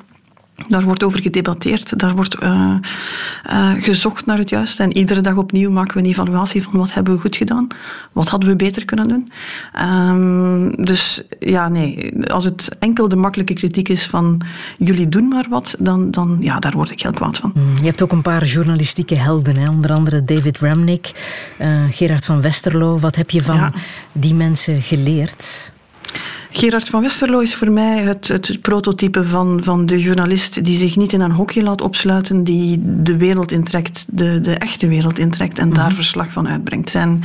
Daar wordt over gedebatteerd, daar wordt uh, uh, gezocht naar het juiste. En iedere dag opnieuw maken we een evaluatie van wat hebben we goed gedaan, wat hadden we beter kunnen doen. Um, dus ja, nee, als het enkel de makkelijke kritiek is van jullie doen maar wat, dan, dan ja, daar word ik heel kwaad van. Mm, je hebt ook een paar journalistieke helden, hè? onder andere David Ramnick, uh, Gerard van Westerlo. Wat heb je van ja. die mensen geleerd? Gerard van Westerlo is voor mij het, het, prototype van, van de journalist die zich niet in een hokje laat opsluiten, die de wereld intrekt, de, de echte wereld intrekt en daar mhm. verslag van uitbrengt. Zijn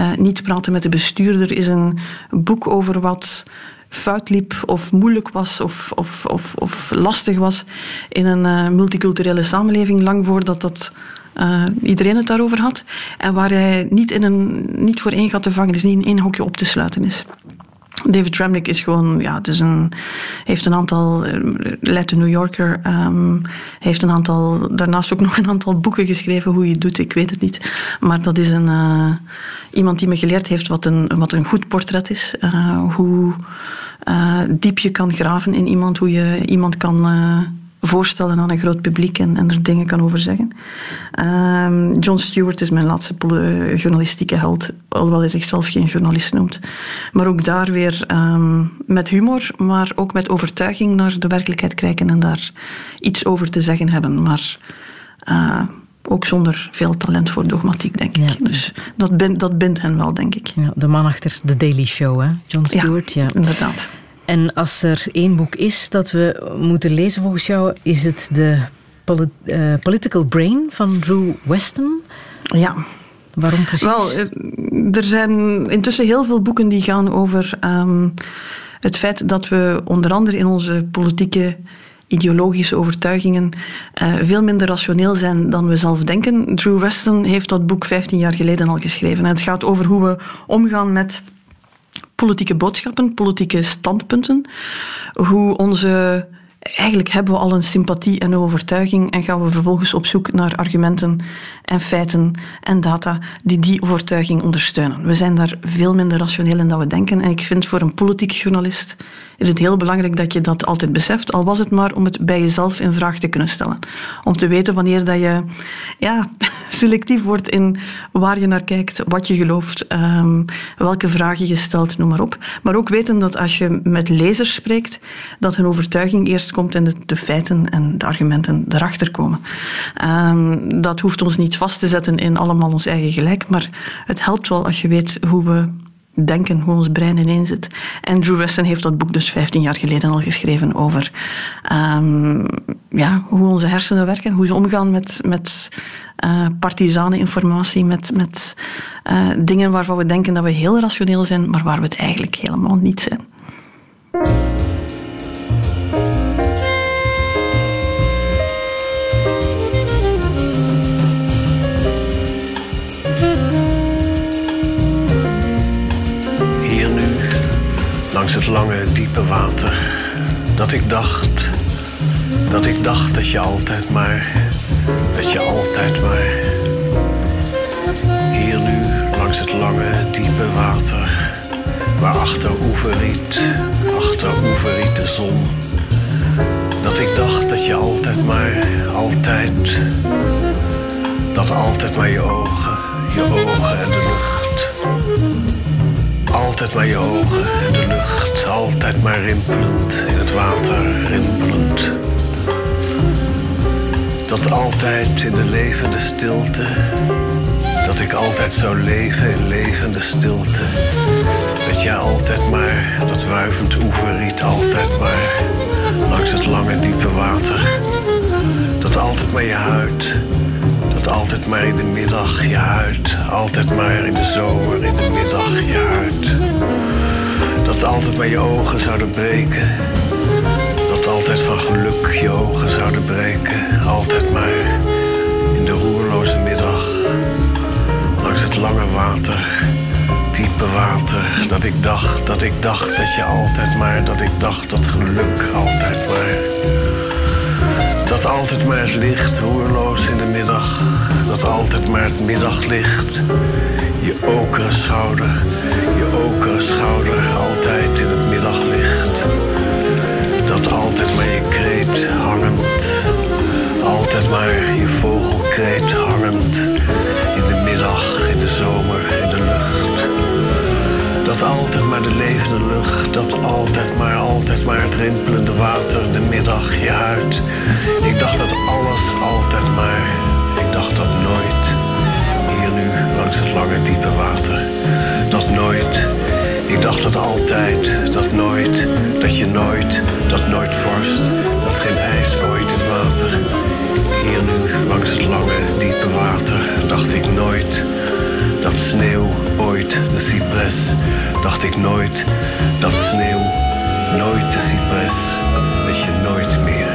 uh, Niet praten met de bestuurder is een boek over wat fout liep of moeilijk was of, of, of, of lastig was in een uh, multiculturele samenleving, lang voordat dat uh, iedereen het daarover had. En waar hij niet, in een, niet voor één gat te vangen is, niet in één hokje op te sluiten is. David Remnick is gewoon, ja, dus een, heeft een aantal, eh, leidt de New Yorker, um, heeft een aantal, daarnaast ook nog een aantal boeken geschreven. Hoe je het doet, ik weet het niet. Maar dat is een, uh, iemand die me geleerd heeft wat een, wat een goed portret is. Uh, hoe diep je kan graven in iemand, hoe je iemand kan voorstellen aan een groot publiek en, en er dingen kan over zeggen. Um, John Stewart is mijn laatste uh, journalistieke held, alhoewel hij zichzelf geen journalist noemt. Maar ook daar weer um, met humor, maar ook met overtuiging naar de werkelijkheid kijken en daar iets over te zeggen hebben. Maar uh, ook zonder veel talent voor dogmatiek, denk ik. Dus dat, bind, dat bindt hen wel, denk ik. Ja, de man achter The Daily Show, hè? John Stewart. Ja, ja. inderdaad. En als er één boek is dat we moeten lezen volgens jou, is het de Polit uh, Political Brain van Drew Weston. Ja. Waarom precies? Wel, eh, er zijn intussen heel veel boeken die gaan over um, het feit dat we onder andere in onze politieke ideologische overtuigingen uh, veel minder rationeel zijn dan we zelf denken. Drew Weston heeft dat boek 15 jaar geleden al geschreven. En het gaat over hoe we omgaan met politieke boodschappen, politieke standpunten. Hoe onze. Eigenlijk hebben we al een sympathie en een overtuiging en gaan we vervolgens op zoek naar argumenten en feiten en data die die overtuiging ondersteunen. We zijn daar veel minder rationeel in dan we denken en ik vind voor een politiek journalist is het heel belangrijk dat je dat altijd beseft, al was het maar om het bij jezelf in vraag te kunnen stellen. Om te weten wanneer dat je ja, selectief wordt in waar je naar kijkt, wat je gelooft, um, welke vragen je stelt, noem maar op. Maar ook weten dat als je met lezers spreekt, dat hun overtuiging eerst komt en de, de feiten en de argumenten erachter komen. Um, dat hoeft ons niet vast te zetten in allemaal ons eigen gelijk, maar het helpt wel als je weet hoe we denken, hoe ons brein ineen zit. En Drew Weston heeft dat boek dus 15 jaar geleden al geschreven over um, ja, hoe onze hersenen werken, hoe ze omgaan met, met uh, partisane informatie, met, met uh, dingen waarvan we denken dat we heel rationeel zijn, maar waar we het eigenlijk helemaal niet zijn. Langs het lange, diepe water. Dat ik dacht, dat ik dacht dat je altijd maar, dat je altijd maar. Hier nu, langs het lange, diepe water. Waar achter oeverriet, achter oeverriet de zon. Dat ik dacht dat je altijd maar, altijd. Dat altijd maar je ogen, je ogen en de lucht altijd maar je ogen en de lucht, altijd maar rimpelend, in het water rimpelend. Dat altijd in de levende stilte, dat ik altijd zou leven in levende stilte. Dat jij altijd maar, dat wuivend oeverriet, altijd maar, langs het lange diepe water. Dat altijd maar je huid, altijd maar in de middag je huid. Altijd maar in de zomer in de middag je huid. Dat altijd maar je ogen zouden breken. Dat altijd van geluk je ogen zouden breken. Altijd maar in de roerloze middag. Langs het lange water. Diepe water. Dat ik dacht, dat ik dacht dat je altijd maar. Dat ik dacht dat geluk altijd maar dat altijd maar het licht, roerloos in de middag. Dat altijd maar het middaglicht. Je okere schouder, je okere schouder, altijd in het middaglicht. Dat altijd maar je kreet hangend. Altijd maar je vogelkreet hangend. In de middag, in de zomer, in de lucht dat altijd maar, altijd maar het rimpelende water, de middag, je huid. Ik dacht dat alles altijd maar, ik dacht dat nooit. Hier nu, langs het lange diepe water, dat nooit. Ik dacht dat altijd, dat nooit, dat je nooit, dat nooit vorst, dat geen ijs ooit het water. Hier nu, langs het lange diepe water, dacht ik nooit dat sneeuw ooit de cypres, dacht ik nooit dat sneeuw nooit de cypres, dat je nooit meer.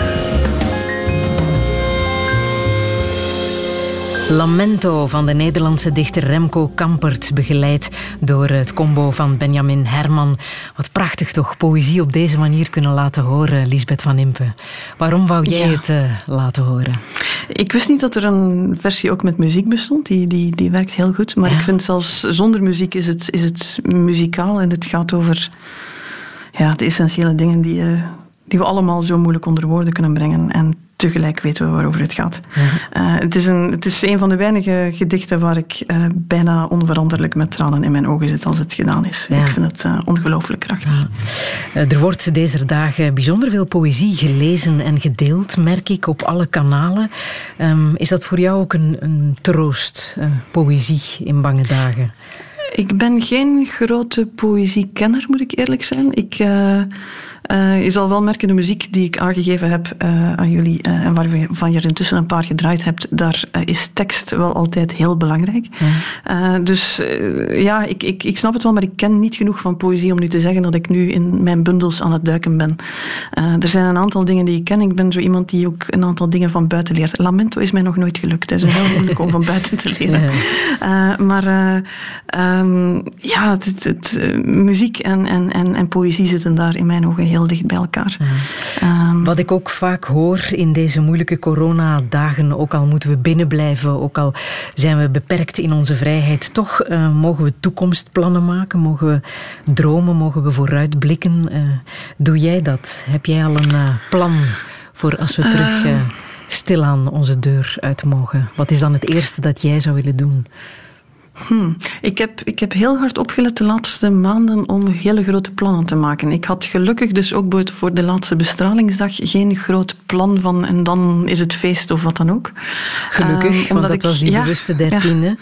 Lamento van de Nederlandse dichter Remco Kampert, begeleid door het combo van Benjamin Herman. Wat prachtig toch, poëzie op deze manier kunnen laten horen, Lisbeth van Impe. Waarom wou jij Ja. het eh, laten horen? Ik wist niet dat er een versie ook met muziek bestond. Die, die, die werkt heel goed. Maar Ja. ik vind zelfs zonder muziek is het, is het muzikaal. En het gaat over ja, de essentiële dingen die, eh, die we allemaal zo moeilijk onder woorden kunnen brengen. En tegelijk weten we waarover het gaat. Eh, het, is een, het is een van de weinige gedichten waar ik eh, bijna onveranderlijk met tranen in mijn ogen zit als het gedaan is. Ja. Ik vind het eh, ongelooflijk krachtig. Er wordt deze dagen bijzonder veel poëzie gelezen en gedeeld, merk ik, op alle kanalen. Ehm, is dat voor jou ook een, een troost, poëzie in bange dagen? Ik ben geen grote poëziekenner, moet ik eerlijk zijn. Ik, eh, je zal wel merken, de muziek die ik aangegeven heb eh, aan jullie, eh, en waarvan je er intussen een paar gedraaid hebt, daar is tekst wel altijd heel belangrijk. Dus ja, ik, ik, ik snap het wel, maar ik ken niet genoeg van poëzie om nu te zeggen dat ik nu in mijn bundels aan het duiken ben. Er zijn een aantal dingen die ik ken. Ik ben zo iemand die ook een aantal dingen van buiten leert. Lamento is mij nog nooit gelukt. Het is heel moeilijk om van buiten te leren. Maar eh, ehm, ja, het, het, het, muziek en, en, en, en poëzie zitten daar in mijn ogen heel dicht bij elkaar. Ehm, Wat ik ook vaak hoor in deze moeilijke coronadagen, ook al moeten we binnenblijven, ook al zijn we beperkt in onze vrijheid, toch eh, mogen we toekomstplannen maken, mogen we dromen, mogen we vooruitblikken. Eh, doe jij dat? Heb jij al een eh, plan voor als we terug eh, stilaan onze deur uit mogen? Wat is dan het eerste dat jij zou willen doen? Hmm. Ik, heb, ik heb heel hard opgelet de laatste maanden om hele grote plannen te maken. Ik had gelukkig dus ook voor de laatste bestralingsdag geen groot plan van en dan is het feest of wat dan ook. Gelukkig, Ehm, omdat dat ik- was die ja, bewuste ja. dertiende.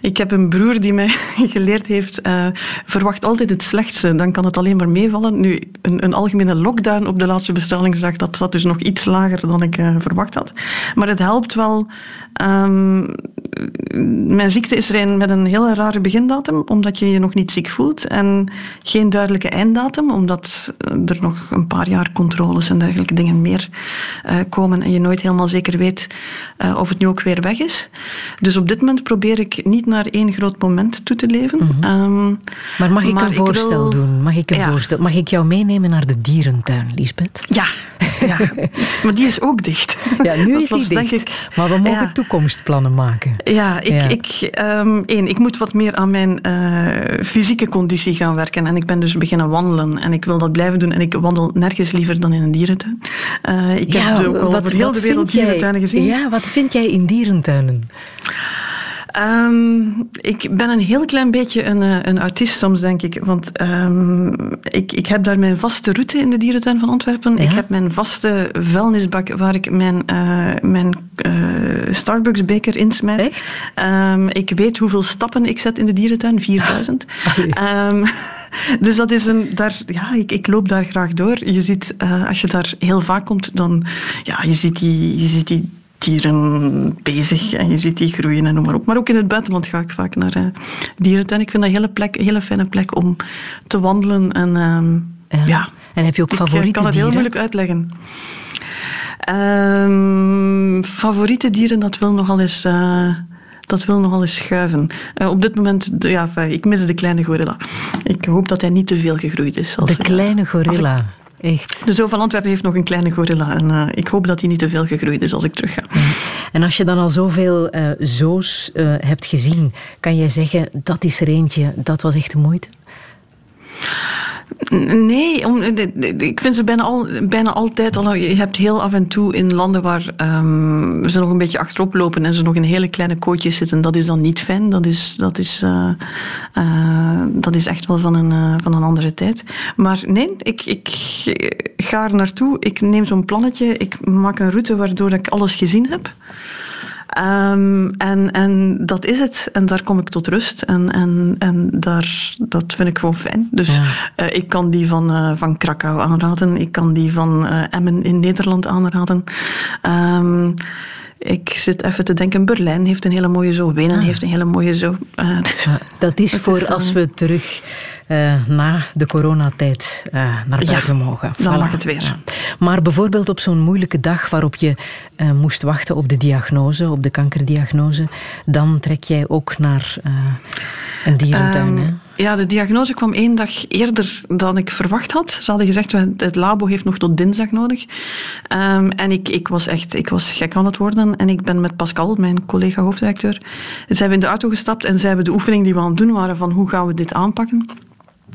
Ik heb een broer die mij geleerd heeft, eh, verwacht altijd het slechtste, dan kan het alleen maar meevallen. Nu, een, een algemene lockdown op de laatste bestralingsdag, dat zat dus nog iets lager dan ik eh, verwacht had. Maar het helpt wel. Ehm, mijn ziekte is er een met een hele rare begindatum, omdat je je nog niet ziek voelt. En geen duidelijke einddatum, omdat er nog een paar jaar controles en dergelijke dingen meer eh, komen. En je nooit helemaal zeker weet eh, of het nu ook weer weg is. Dus op dit moment probeer ik niet naar één groot moment toe te leven. Ehm, Mhm. Maar mag ik Maar een ik voorstel wil- doen? Mag ik een Ja. voorstel? Mag ik jou meenemen naar de dierentuin, Lisbeth? ja, ja, maar die is ook dicht. Ja, nu Dat is die was, denk dicht. ik- maar we mogen Ja. Toekomstplannen maken. Ja, ik, Ja. Ik, ehm, één, ik moet wat meer aan mijn eh, fysieke conditie gaan werken. En ik ben dus beginnen wandelen. En ik wil dat blijven doen. En ik wandel nergens liever dan in een dierentuin. Eh, ik heb ook al over heel de wereld dierentuinen gezien. Ja, wat vind jij in dierentuinen? Ehm, ik ben een heel klein beetje een, eh, een autist soms, denk ik. Want ehm, ik, ik heb daar mijn vaste route in de dierentuin van Antwerpen. Ja? Ik heb mijn vaste vuilnisbak waar ik mijn, eh, mijn eh, Starbucks-beker insmijt. Echt? Ehm, ik weet hoeveel stappen ik zet in de dierentuin, 4000. Ehm, dus dat is een. Daar, ja, ik, ik loop daar graag door. Je ziet, als je daar heel vaak komt, dan. Ja, je ziet die. Je ziet die dieren bezig en je ziet die groeien en noem maar op. Maar ook in het buitenland ga ik vaak naar eh, dierentuin. Ik vind dat een hele, plek, hele fijne plek om te wandelen. En ehm, Ja. ja, En heb je ook ik eh, favoriete kan het heel dieren? moeilijk uitleggen. Ehm, favoriete dieren, dat wil nogal eens, eh, dat wil nogal eens schuiven. Op dit moment, de- ja, ik mis de kleine gorilla. Ik hoop dat hij niet te veel gegroeid is. Als, De kleine gorilla. Echt. De Zoo van Antwerpen heeft nog een kleine gorilla. En eh, ik hoop dat hij niet te veel gegroeid is als ik terug ga. En als je dan al zoveel eh zoos eh, hebt gezien, kan jij zeggen, dat is er eentje, dat was echt de moeite? Nee, om, ik vind ze bijna, al, bijna altijd al. Je hebt heel af en toe in landen waar um, ze nog een beetje achterop lopen en ze nog in hele kleine kootjes zitten. Dat is dan niet fijn. Dat is, dat is, uh, uh, dat is echt wel van een, uh, van een andere tijd. Maar nee, ik, ik ga er naartoe. Ik neem zo'n plannetje. Ik maak een route waardoor ik alles gezien heb. Um, en, en dat is het. En daar kom ik tot rust. En, en, en daar, dat vind ik gewoon fijn. Dus ja. uh, ik kan die van, uh, van Krakau aanraden. Ik kan die van uh, Emmen in Nederland aanraden. Um, ik zit even te denken, Berlijn heeft een hele mooie zo, Wenen ah. heeft een hele mooie zo. Uh, dat is voor is, als we terug uh, na de coronatijd uh, naar buiten ja, mogen. Dan voilà. mag het weer. Ja. Maar bijvoorbeeld op zo'n moeilijke dag waarop je moest wachten op de diagnose, op de kankerdiagnose, dan trek jij ook naar een dierentuin. Um, hè? Ja, de diagnose kwam één dag eerder dan ik verwacht had. Ze hadden gezegd, het labo heeft nog tot dinsdag nodig. Um, en ik, ik was echt ik was gek aan het worden. En ik ben met Pascal, mijn collega hoofdredacteur, zijn we in de auto gestapt en zij hebben de oefening die we aan het doen waren van hoe gaan we dit aanpakken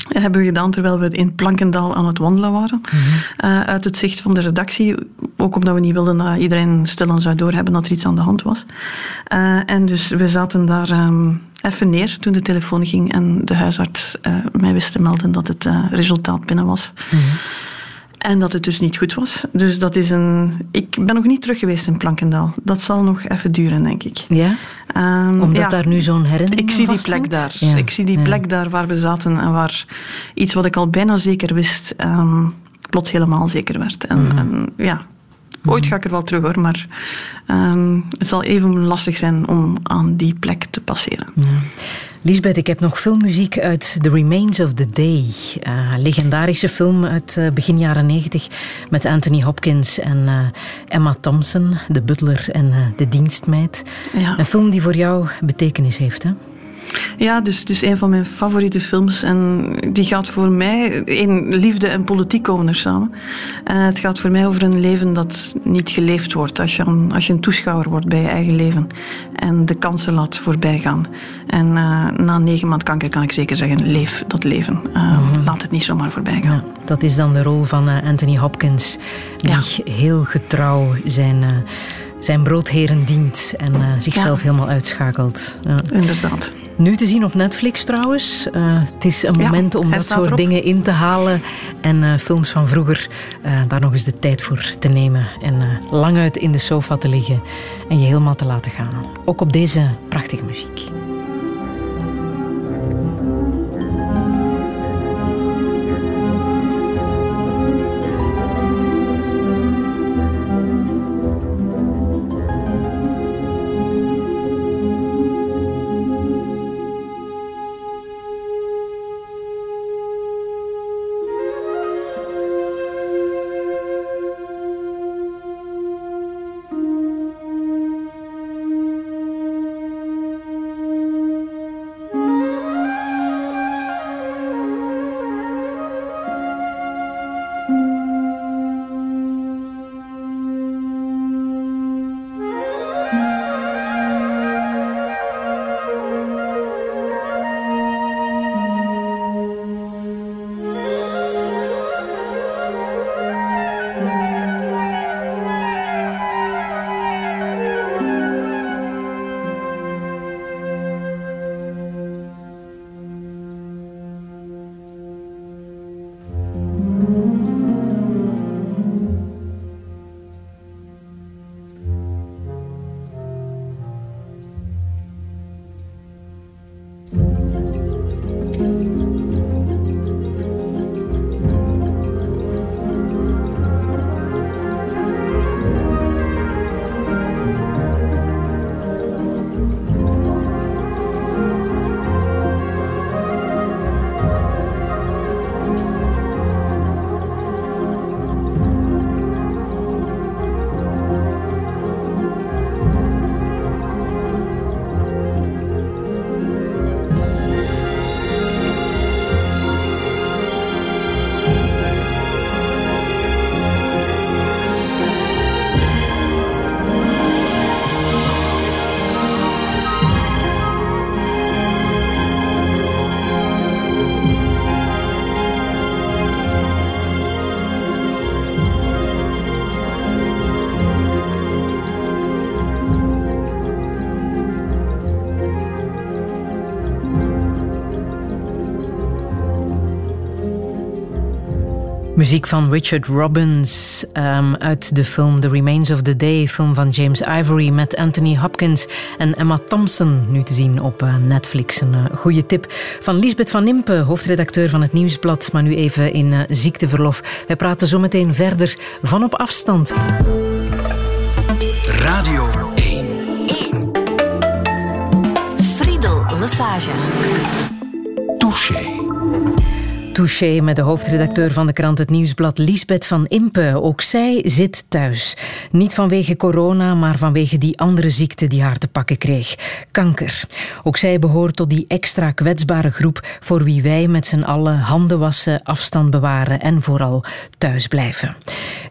hebben we gedaan terwijl we in Plankendaal aan het wandelen waren. Mm -hmm. uh, uit het zicht van de redactie. Ook omdat we niet wilden dat iedereen stilaan zou doorhebben dat er iets aan de hand was. Uh, en dus we zaten daar um, even neer toen de telefoon ging en de huisarts uh, mij wist te melden dat het resultaat binnen was. Mm -hmm. En dat het dus niet goed was. Dus dat is een. Ik ben nog niet terug geweest in Plankendaal. Dat zal nog even duren, denk ik. Ja? Um, Omdat ja, daar nu zo'n herinnering Ik zie die plek daar. Ja, ik zie die plek daar waar we zaten en waar iets wat ik al bijna zeker wist, um, plots helemaal zeker werd. En, mm. en ja, Ooit ga ik er wel terug hoor, maar um, het zal even lastig zijn om aan die plek te passeren. Ja. Lisbeth, ik heb nog filmmuziek uit The Remains of the Day. Uh, legendarische film uit uh, begin jaren negentig met Anthony Hopkins en uh, Emma Thompson, de butler en de dienstmeid. Ja. Een film die voor jou betekenis heeft, hè? Ja, dus, dus een van mijn favoriete films. En die gaat voor mij... In liefde en politiek komen er samen. Uh, het gaat voor mij over een leven dat niet geleefd wordt. Als je, een, als je een toeschouwer wordt bij je eigen leven. En de kansen laat voorbij gaan. En uh, na negen maanden kanker kan ik zeker zeggen, leef dat leven. Uh, mm-hmm. Laat het niet zomaar voorbij gaan. Ja, dat is dan de rol van Anthony Hopkins. Die ja. heel getrouw zijn zijn broodheren dient en uh, zichzelf ja. helemaal uitschakelt. Ja. Inderdaad. Nu te zien op Netflix trouwens. Uh, het is een moment ja, om dat soort erop. dingen in te halen en uh, films van vroeger daar nog eens de tijd voor te nemen en lang uit in de sofa te liggen en je helemaal te laten gaan. Ook op deze prachtige muziek. Muziek van Richard Robbins um, uit de film The Remains of the Day, film van James Ivory met Anthony Hopkins en Emma Thompson, nu te zien op uh, Netflix. Een uh, goede tip van Lisbeth van Impe, hoofdredacteur van het Nieuwsblad, maar nu even in uh, ziekteverlof. Wij praten zometeen verder van op afstand. Radio 1. 1. Friedel Massage. Touché. Touché met de hoofdredacteur van de krant Het Nieuwsblad, Lisbeth van Impe. Ook zij zit thuis. Niet vanwege corona, maar vanwege die andere ziekte die haar te pakken kreeg. Kanker. Ook zij behoort tot die extra kwetsbare groep voor wie wij met z'n allen handen wassen, afstand bewaren en vooral thuis blijven.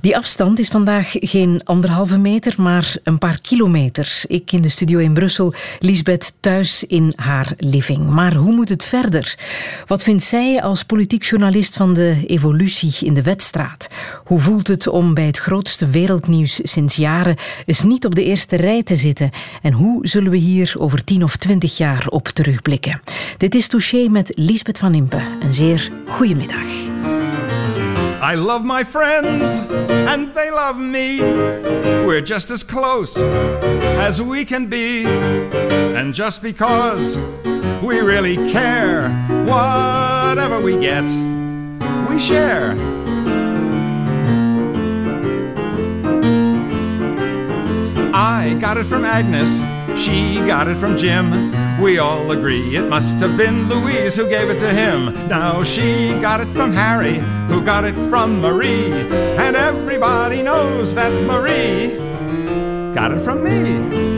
Die afstand is vandaag geen anderhalve meter, maar een paar kilometer. Ik in de studio in Brussel, Lisbeth thuis in haar living. Maar hoe moet het verder? Wat vindt zij als politiek journalist van de evolutie in de wedstraat. Hoe voelt het om bij het grootste wereldnieuws sinds jaren eens niet op de eerste rij te zitten? En hoe zullen we hier over tien of twintig jaar op terugblikken? Dit is Touché met Lisbeth van Impe. Een zeer goede middag. I love my friends and they love me. We're just as close as we can be. And just because we really care, whatever we get, we share. I got it from Agnes, she got it from Jim. We all agree it must have been Louise who gave it to him. Now she got it from Harry, who got it from Marie. And everybody knows that Marie got it from me.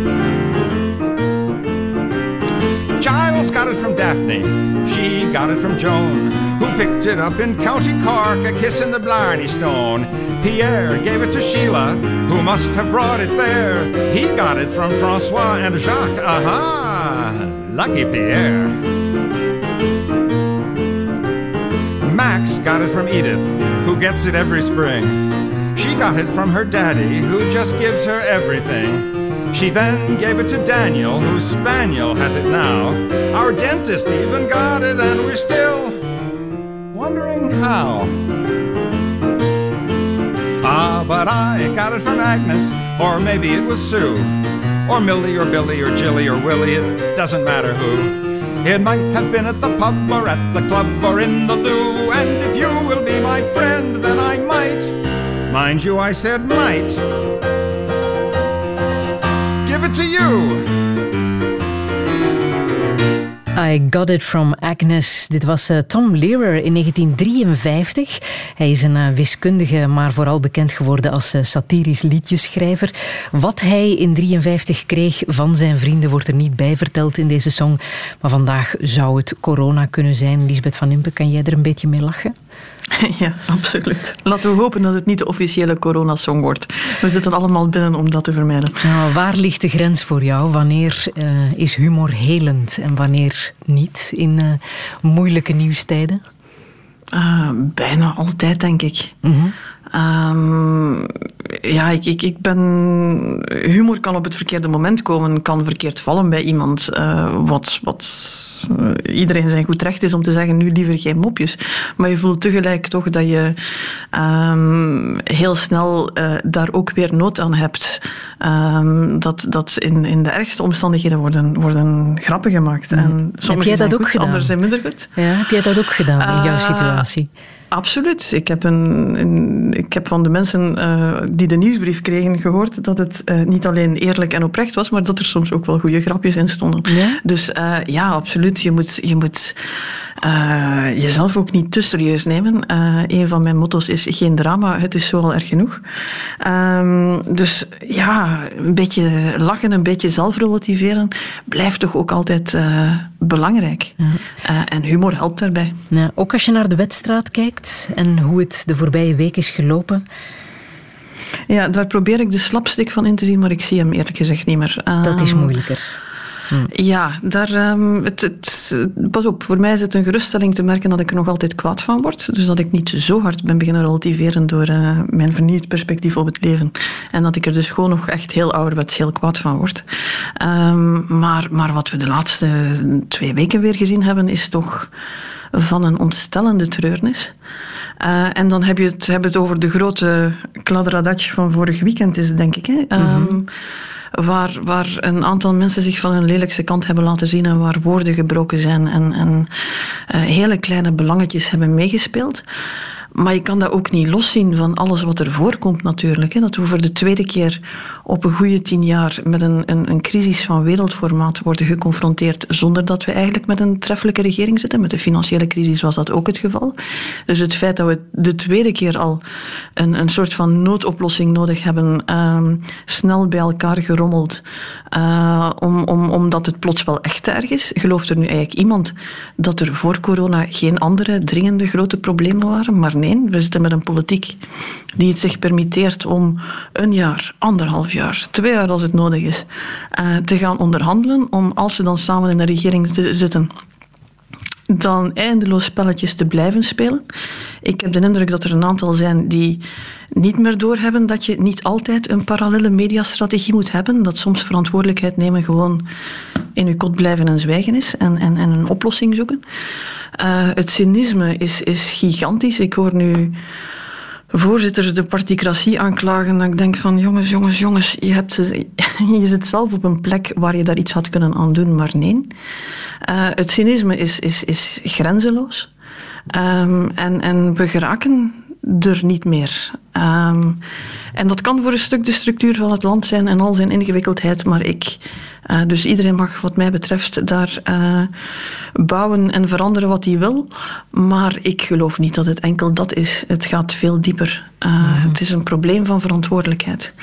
Giles got it from Daphne, she got it from Joan, who picked it up in County Cork, a kiss in the Blarney Stone. Pierre gave it to Sheila, who must have brought it there. He got it from Francois and Jacques, aha! Lucky Pierre. Max got it from Edith, who gets it every spring. She got it from her daddy, who just gives her everything. She then gave it to Daniel, whose spaniel has it now. Our dentist even got it, and we're still wondering how. Ah, but I got it from Agnes, or maybe it was Sue, or Millie, or Billy, or Jilly, or Willie, it doesn't matter who. It might have been at the pub, or at the club, or in the loo, and if you will be my friend, then I might. Mind you, I said might I Got It From Agnes. Dit was uh, Tom Lehrer in 1953. Hij is een uh, wiskundige, maar vooral bekend geworden als uh, satirisch liedjeschrijver. Wat hij in 1953 kreeg van zijn vrienden wordt er niet bij verteld in deze song. Maar vandaag zou het corona kunnen zijn. Lisbeth van Impe, kan jij er een beetje mee lachen? Ja, absoluut. Laten we hopen dat het niet de officiële coronasong wordt. We zitten allemaal binnen om dat te vermijden. Nou, waar ligt de grens voor jou? Wanneer uh, is humor helend en wanneer niet in uh, moeilijke nieuwstijden? Uh, bijna altijd, denk ik. Mm -hmm. Um, ja, ik, ik, ik ben. Humor kan op het verkeerde moment komen, kan verkeerd vallen bij iemand. Uh, wat, wat uh, iedereen zijn goed recht is om te zeggen: nu liever geen mopjes. Maar je voelt tegelijk toch dat je um, heel snel uh, daar ook weer nood aan hebt. Um, dat dat in, in de ergste omstandigheden worden, worden grappen gemaakt. Mm. En sommige heb jij dat zijn ook goed, gedaan? andere zijn minder goed. Ja, heb jij dat ook gedaan in jouw situatie? Absoluut. Ik heb, een, een, ik heb van de mensen uh, die de nieuwsbrief kregen gehoord dat het uh, niet alleen eerlijk en oprecht was, maar dat er soms ook wel goede grapjes in stonden. Ja? Dus uh, ja, absoluut. Je moet, je moet jezelf ook niet te serieus nemen. een van mijn motto's is geen drama, het is zo al erg genoeg. Um, dus ja, een beetje lachen, een beetje zelfrelativeren blijft toch ook altijd belangrijk. Ja. en humor helpt daarbij. Ja, ook als je naar de wedstraat kijkt en hoe het de voorbije week is gelopen. Ja, daar probeer ik de slapstick van in te zien, maar ik zie hem eerlijk gezegd niet meer. Dat is moeilijker. Hm. Ja, daar, um, het, het, pas op, voor mij is het een geruststelling te merken dat ik er nog altijd kwaad van word. Dus dat ik niet zo hard ben beginnen relativeren door uh, mijn vernieuwd perspectief op het leven. En dat ik er dus gewoon nog echt heel ouderwets heel kwaad van word. Um, maar, maar wat we de laatste twee weken weer gezien hebben, is toch van een ontstellende treurnis. Uh, en dan heb je het, heb het over de grote kladderadatje van vorig weekend, is het, denk ik. Hè? Mm -hmm. Waar, waar een aantal mensen zich van hun lelijkste kant hebben laten zien en waar woorden gebroken zijn en, en uh, hele kleine belangetjes hebben meegespeeld. Maar je kan dat ook niet loszien van alles wat er voorkomt natuurlijk. Dat we voor de tweede keer op een goede tien jaar met een, een, een crisis van wereldformaat worden geconfronteerd zonder dat we eigenlijk met een treffelijke regering zitten. Met de financiële crisis was dat ook het geval. Dus het feit dat we de tweede keer al een, een soort van noodoplossing nodig hebben, uh, snel bij elkaar gerommeld, uh, om, om, omdat het plots wel echt erg is. Gelooft er nu eigenlijk iemand dat er voor corona geen andere dringende grote problemen waren? Maar we zitten met een politiek die het zich permitteert om een jaar, anderhalf jaar, twee jaar als het nodig is, uh, te gaan onderhandelen om als ze dan samen in de regering zitten dan eindeloos spelletjes te blijven spelen. Ik heb de indruk dat er een aantal zijn die niet meer doorhebben dat je niet altijd een parallele mediastrategie moet hebben. Dat soms verantwoordelijkheid nemen gewoon in je kot blijven en zwijgen is en, en, en een oplossing zoeken. Uh, het cynisme is, is gigantisch. Ik hoor nu voorzitters de particratie aanklagen. Dat ik denk van jongens, jongens, jongens, je, hebt, je zit zelf op een plek waar je daar iets had kunnen aan doen, maar nee. Uh, het cynisme is, is, is grenzeloos. Um, en, en we geraken er niet meer. Um, en dat kan voor een stuk de structuur van het land zijn en al zijn ingewikkeldheid, maar ik. Uh, dus iedereen mag, wat mij betreft, daar uh, bouwen en veranderen wat hij wil. Maar ik geloof niet dat het enkel dat is. Het gaat veel dieper. Uh, mm. Het is een probleem van verantwoordelijkheid.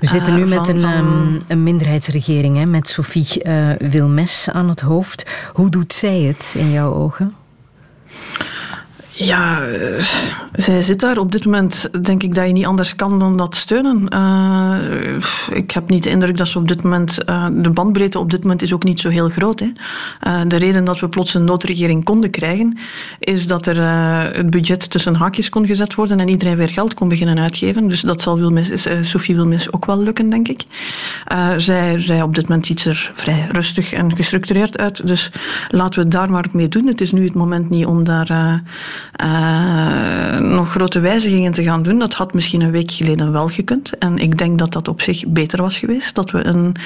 We zitten nu met een, van... Um, een, minderheidsregering, hè, met Sophie Wilmes aan het hoofd. Hoe doet zij het in jouw ogen? Ja, uh, zij zit daar. Op dit moment denk ik dat je niet anders kan dan dat steunen. Uh, ik heb niet de indruk dat ze op dit moment... Uh, de bandbreedte op dit moment is ook niet zo heel groot. Hè. de reden dat we plots een noodregering konden krijgen... is dat er het budget tussen haakjes kon gezet worden... en iedereen weer geld kon beginnen uitgeven. Dus dat zal Wilmis, Sophie Wilmis ook wel lukken, denk ik. zij, zij op dit moment ziet er vrij rustig en gestructureerd uit. Dus laten we het daar maar mee doen. Het is nu het moment niet om daar uh, nog grote wijzigingen te gaan doen. Dat had misschien een week geleden wel gekund. En ik denk dat dat op zich beter was geweest. Dat we een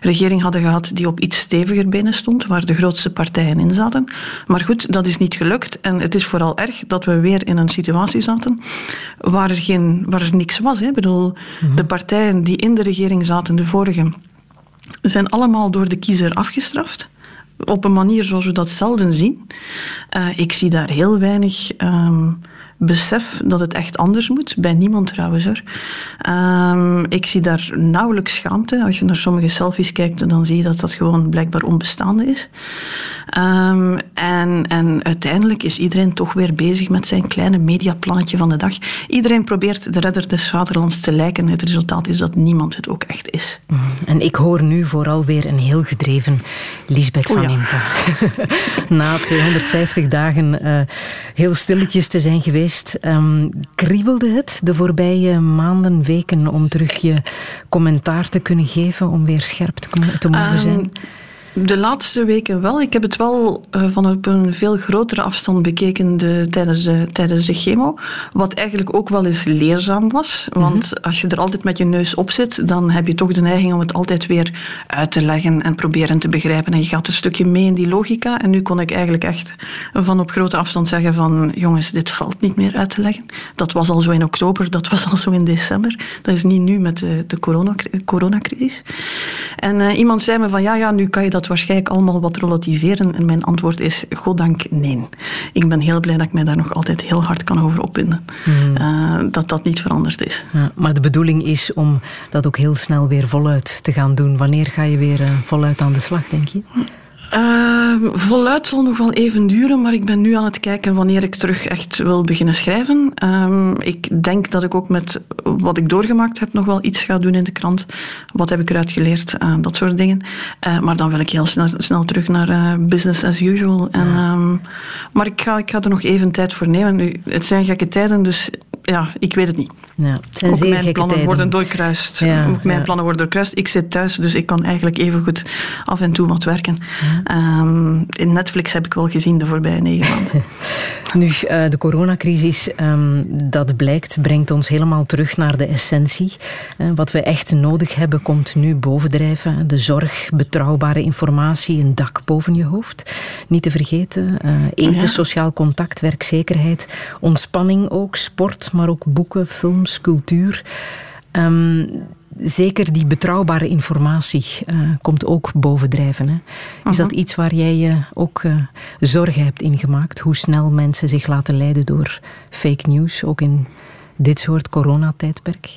regering hadden gehad die op iets steviger benen stond, waar de grootste partijen in zaten. Maar goed, dat is niet gelukt. En het is vooral erg dat we weer in een situatie zaten waar er, geen, waar er niks was. Hè. Ik bedoel, mm-hmm. de partijen die in de regering zaten, de vorige, zijn allemaal door de kiezer afgestraft op een manier zoals we dat zelden zien. Uh, ik zie daar heel weinig um, besef dat het echt anders moet. Bij niemand trouwens hoor. Um, ik zie daar nauwelijks schaamte. Als je naar sommige selfies kijkt, dan zie je dat dat gewoon blijkbaar onbestaande is. Um, en, en uiteindelijk is iedereen toch weer bezig met zijn kleine mediaplannetje van de dag. Iedereen probeert de redder des vaderlands te lijken. Het resultaat is dat niemand het ook echt is. Mm. En ik hoor nu vooral weer een heel gedreven Lisbeth van oh ja. Impe. Na 250 dagen uh, heel stilletjes te zijn geweest, um, kriebelde het de voorbije maanden, weken om terug je commentaar te kunnen geven, om weer scherp te, te mogen um, zijn? De laatste weken wel. Ik heb het wel uh, van op een veel grotere afstand bekeken de, tijdens, de, tijdens de chemo. Wat eigenlijk ook wel eens leerzaam was. Want mm -hmm. als je er altijd met je neus op zit, dan heb je toch de neiging om het altijd weer uit te leggen en proberen te begrijpen. En je gaat een stukje mee in die logica. En nu kon ik eigenlijk echt van op grote afstand zeggen van jongens, dit valt niet meer uit te leggen. Dat was al zo in oktober, dat was al zo in december. Dat is niet nu met de, de corona, coronacrisis. En uh, iemand zei me van ja, ja, nu kan je dat waarschijnlijk allemaal wat relativeren. En mijn antwoord is, goddank, nee. Ik ben heel blij dat ik mij daar nog altijd heel hard kan over opwinden. Mm. Uh, dat dat niet veranderd is. Ja, maar de bedoeling is om dat ook heel snel weer voluit te gaan doen. Wanneer ga je weer uh, voluit aan de slag, denk je? Uh, voluit zal nog wel even duren, maar ik ben nu aan het kijken wanneer ik terug echt wil beginnen schrijven. Um, ik denk dat ik ook met wat ik doorgemaakt heb nog wel iets ga doen in de krant. Wat heb ik eruit geleerd? Uh, dat soort dingen. Uh, maar dan wil ik heel snel, snel terug naar uh, business as usual. En, um, maar ik ga, ik ga er nog even tijd voor nemen. Nu, het zijn gekke tijden, dus ja, ik weet het niet. Ja, het ook mijn plannen tijden. worden doorkruist. Ja, ook mijn ja. plannen worden doorkruist. Ik zit thuis, dus ik kan eigenlijk even goed af en toe wat werken. Ehm, in Netflix heb ik wel gezien de voorbije negen maanden. Nu, eh, de coronacrisis, ehm, dat blijkt, brengt ons helemaal terug naar de essentie. Eh, wat we echt nodig hebben, komt nu bovendrijven. De zorg, betrouwbare informatie, een dak boven je hoofd. Niet te vergeten, eh, eten, sociaal contact, werkzekerheid, ontspanning ook, sport, maar ook boeken, films, cultuur. Ehm, zeker die betrouwbare informatie eh, komt ook bovendrijven. Hè? Is dat iets waar jij je ook eh, zorgen hebt ingemaakt? Hoe snel mensen zich laten leiden door fake news, ook in dit soort coronatijdperk?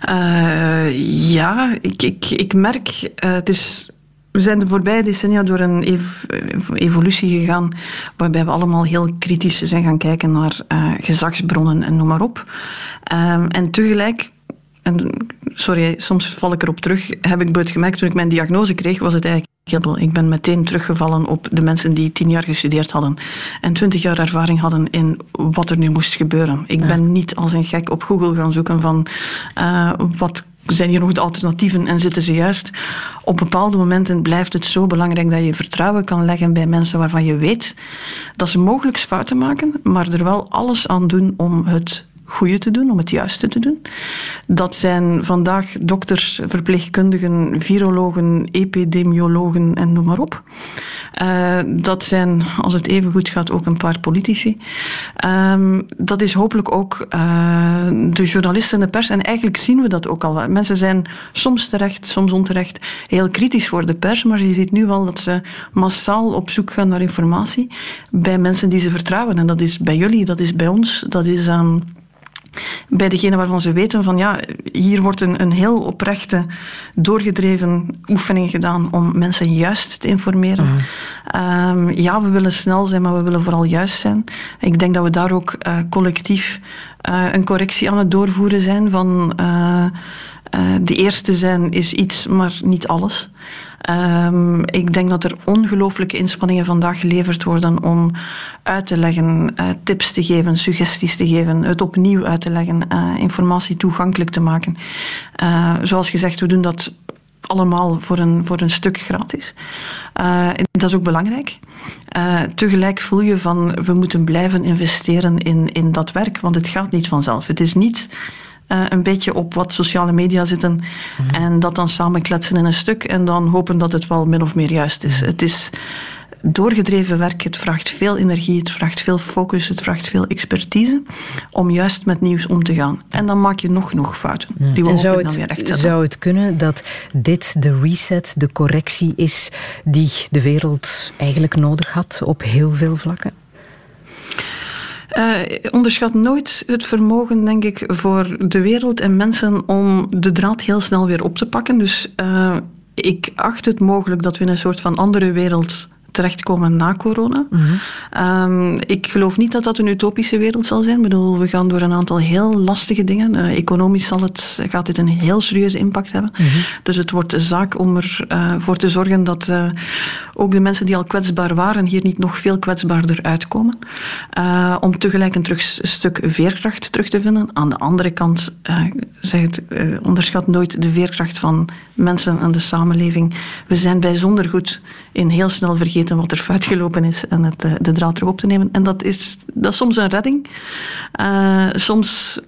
Eh, ja, ik, ik, ik merk, het is, we zijn de voorbije decennia door een ev- ev- evolutie gegaan waarbij we allemaal heel kritisch zijn gaan kijken naar eh, gezagsbronnen en noem maar op. Ehm, en tegelijk, en sorry, soms val ik erop terug, heb ik buiten gemerkt toen ik mijn diagnose kreeg, was het eigenlijk heel. Ik ben meteen teruggevallen op de mensen die tien jaar gestudeerd hadden en twintig jaar ervaring hadden in wat er nu moest gebeuren. Ik ben niet als een gek op Google gaan zoeken van eh, wat zijn hier nog de alternatieven en zitten ze juist? Op bepaalde momenten blijft het zo belangrijk dat je vertrouwen kan leggen bij mensen waarvan je weet dat ze mogelijk fouten maken, maar er wel alles aan doen om het goede te doen, om het juiste te doen. Dat zijn vandaag dokters, verpleegkundigen, virologen, epidemiologen en noem maar op. Eh, dat zijn, als het even goed gaat, ook een paar politici. Ehm, dat is hopelijk ook eh, de journalisten en de pers. En eigenlijk zien we dat ook al. Mensen zijn soms terecht, soms onterecht heel kritisch voor de pers. Maar je ziet nu wel dat ze massaal op zoek gaan naar informatie bij mensen die ze vertrouwen. En dat is bij jullie, dat is bij ons, dat is... ehm, bij degene waarvan ze weten van ja, hier wordt een, een heel oprechte, doorgedreven oefening gedaan om mensen juist te informeren. Ehm, ja, we willen snel zijn, maar we willen vooral juist zijn. Ik denk dat we daar ook eh, collectief eh, een correctie aan het doorvoeren zijn van eh, de eerste zijn is iets, maar niet alles. Ehm, ik denk dat er ongelooflijke inspanningen vandaag geleverd worden om uit te leggen, eh, tips te geven, suggesties te geven, het opnieuw uit te leggen, eh, informatie toegankelijk te maken. Eh, zoals gezegd, we doen dat allemaal voor een, voor een stuk gratis. Dat is ook belangrijk. Tegelijk voel je van we moeten blijven investeren in, in dat werk, want het gaat niet vanzelf. Het is niet eh, een beetje op wat sociale media zitten en dat dan samen kletsen in een stuk en dan hopen dat het wel min of meer juist is. Het is doorgedreven werk, het vraagt veel energie, het vraagt veel focus, het vraagt veel expertise om juist met nieuws om te gaan. En dan maak je nog genoeg fouten, die we En zou dan het, weer recht zetten. zou het kunnen dat dit de reset, de correctie is die de wereld eigenlijk nodig had op heel veel vlakken? Eh, onderschat nooit het vermogen, denk ik, voor de wereld en mensen om de draad heel snel weer op te pakken. Dus eh, ik acht het mogelijk dat we in een soort van andere wereld terechtkomen na corona. Ehm, ik geloof niet dat dat een utopische wereld zal zijn. Ik bedoel, we gaan door een aantal heel lastige dingen. Eh, economisch zal het, gaat dit een heel serieuze impact hebben. Dus het wordt een zaak om ervoor voor te zorgen dat eh, ook de mensen die al kwetsbaar waren hier niet nog veel kwetsbaarder uitkomen. Eh, om tegelijk een stuk veerkracht terug te vinden. Aan de andere kant, eh, zeg het, eh, onderschat nooit de veerkracht van mensen en de samenleving. We zijn bijzonder goed in heel snel vergeten wat er fout gelopen is en het, eh, de draad terug op te nemen. En dat is, dat is soms een redding. Eh, soms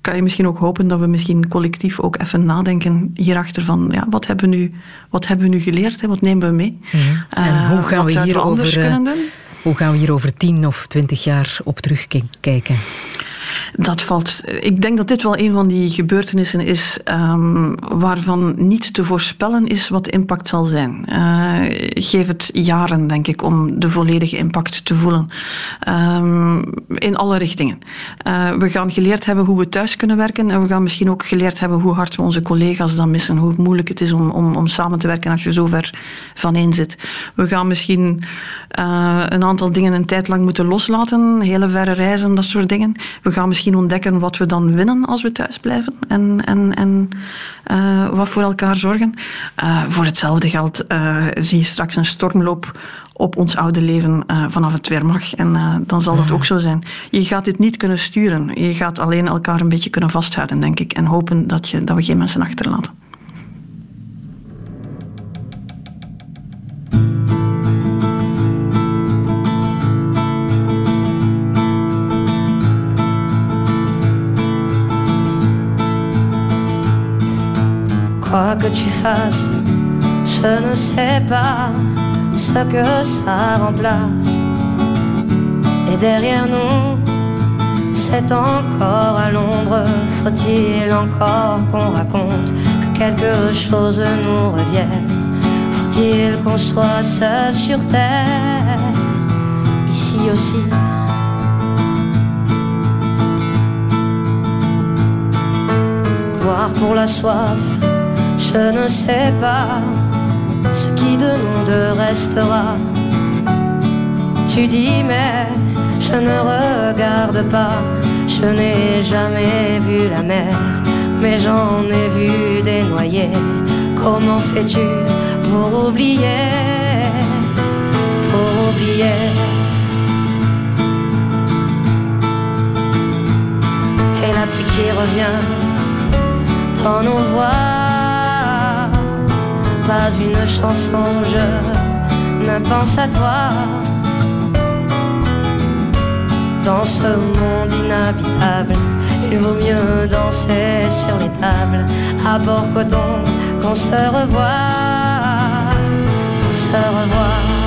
kan je misschien ook hopen dat we misschien collectief ook even nadenken hierachter van ja, wat hebben we nu, wat hebben we nu geleerd, hè? wat nemen we mee? En Eh, hoe gaan we hier anders kunnen doen? Hoe gaan we hier over tien of twintig jaar op terugkijken? Dat valt. Ik denk dat dit wel een van die gebeurtenissen is ehm, waarvan niet te voorspellen is wat de impact zal zijn. Eh, geef het jaren, denk ik, om de volledige impact te voelen. Ehm, in alle richtingen. Eh, we gaan geleerd hebben hoe we thuis kunnen werken en we gaan misschien ook geleerd hebben hoe hard we onze collega's dan missen, hoe moeilijk het is om, om, om samen te werken als je zo ver vaneen zit. We gaan misschien eh, een aantal dingen een tijd lang moeten loslaten, hele verre reizen, dat soort dingen. We gaan misschien ontdekken wat we dan winnen als we thuis blijven en, en, en eh, wat voor elkaar zorgen. Eh, voor hetzelfde geld eh, zie je straks een stormloop op ons oude leven vanaf het weer mag. En dan zal dat ook zo zijn. Je gaat dit niet kunnen sturen. Je gaat alleen elkaar een beetje kunnen vasthouden, denk ik. En hopen dat, je, dat we geen mensen achterlaten. Quoi que tu fasses, je ne sais pas ce que ça remplace. Et derrière nous, c'est encore à l'ombre. Faut-il encore qu'on raconte que quelque chose nous revienne? Faut-il qu'on soit seul sur terre, ici aussi? Boire pour la soif, je ne sais pas ce qui de nous deux restera. Tu dis, mais je ne regarde pas, je n'ai jamais vu la mer, mais j'en ai vu des noyés. Comment fais-tu pour oublier, pour oublier? Et la pluie qui revient dans nos voix pas une chanson, je ne à toi. Dans ce monde inhabitable, il vaut mieux danser sur les tables à bord coton qu'on se revoit, qu'on se revoit.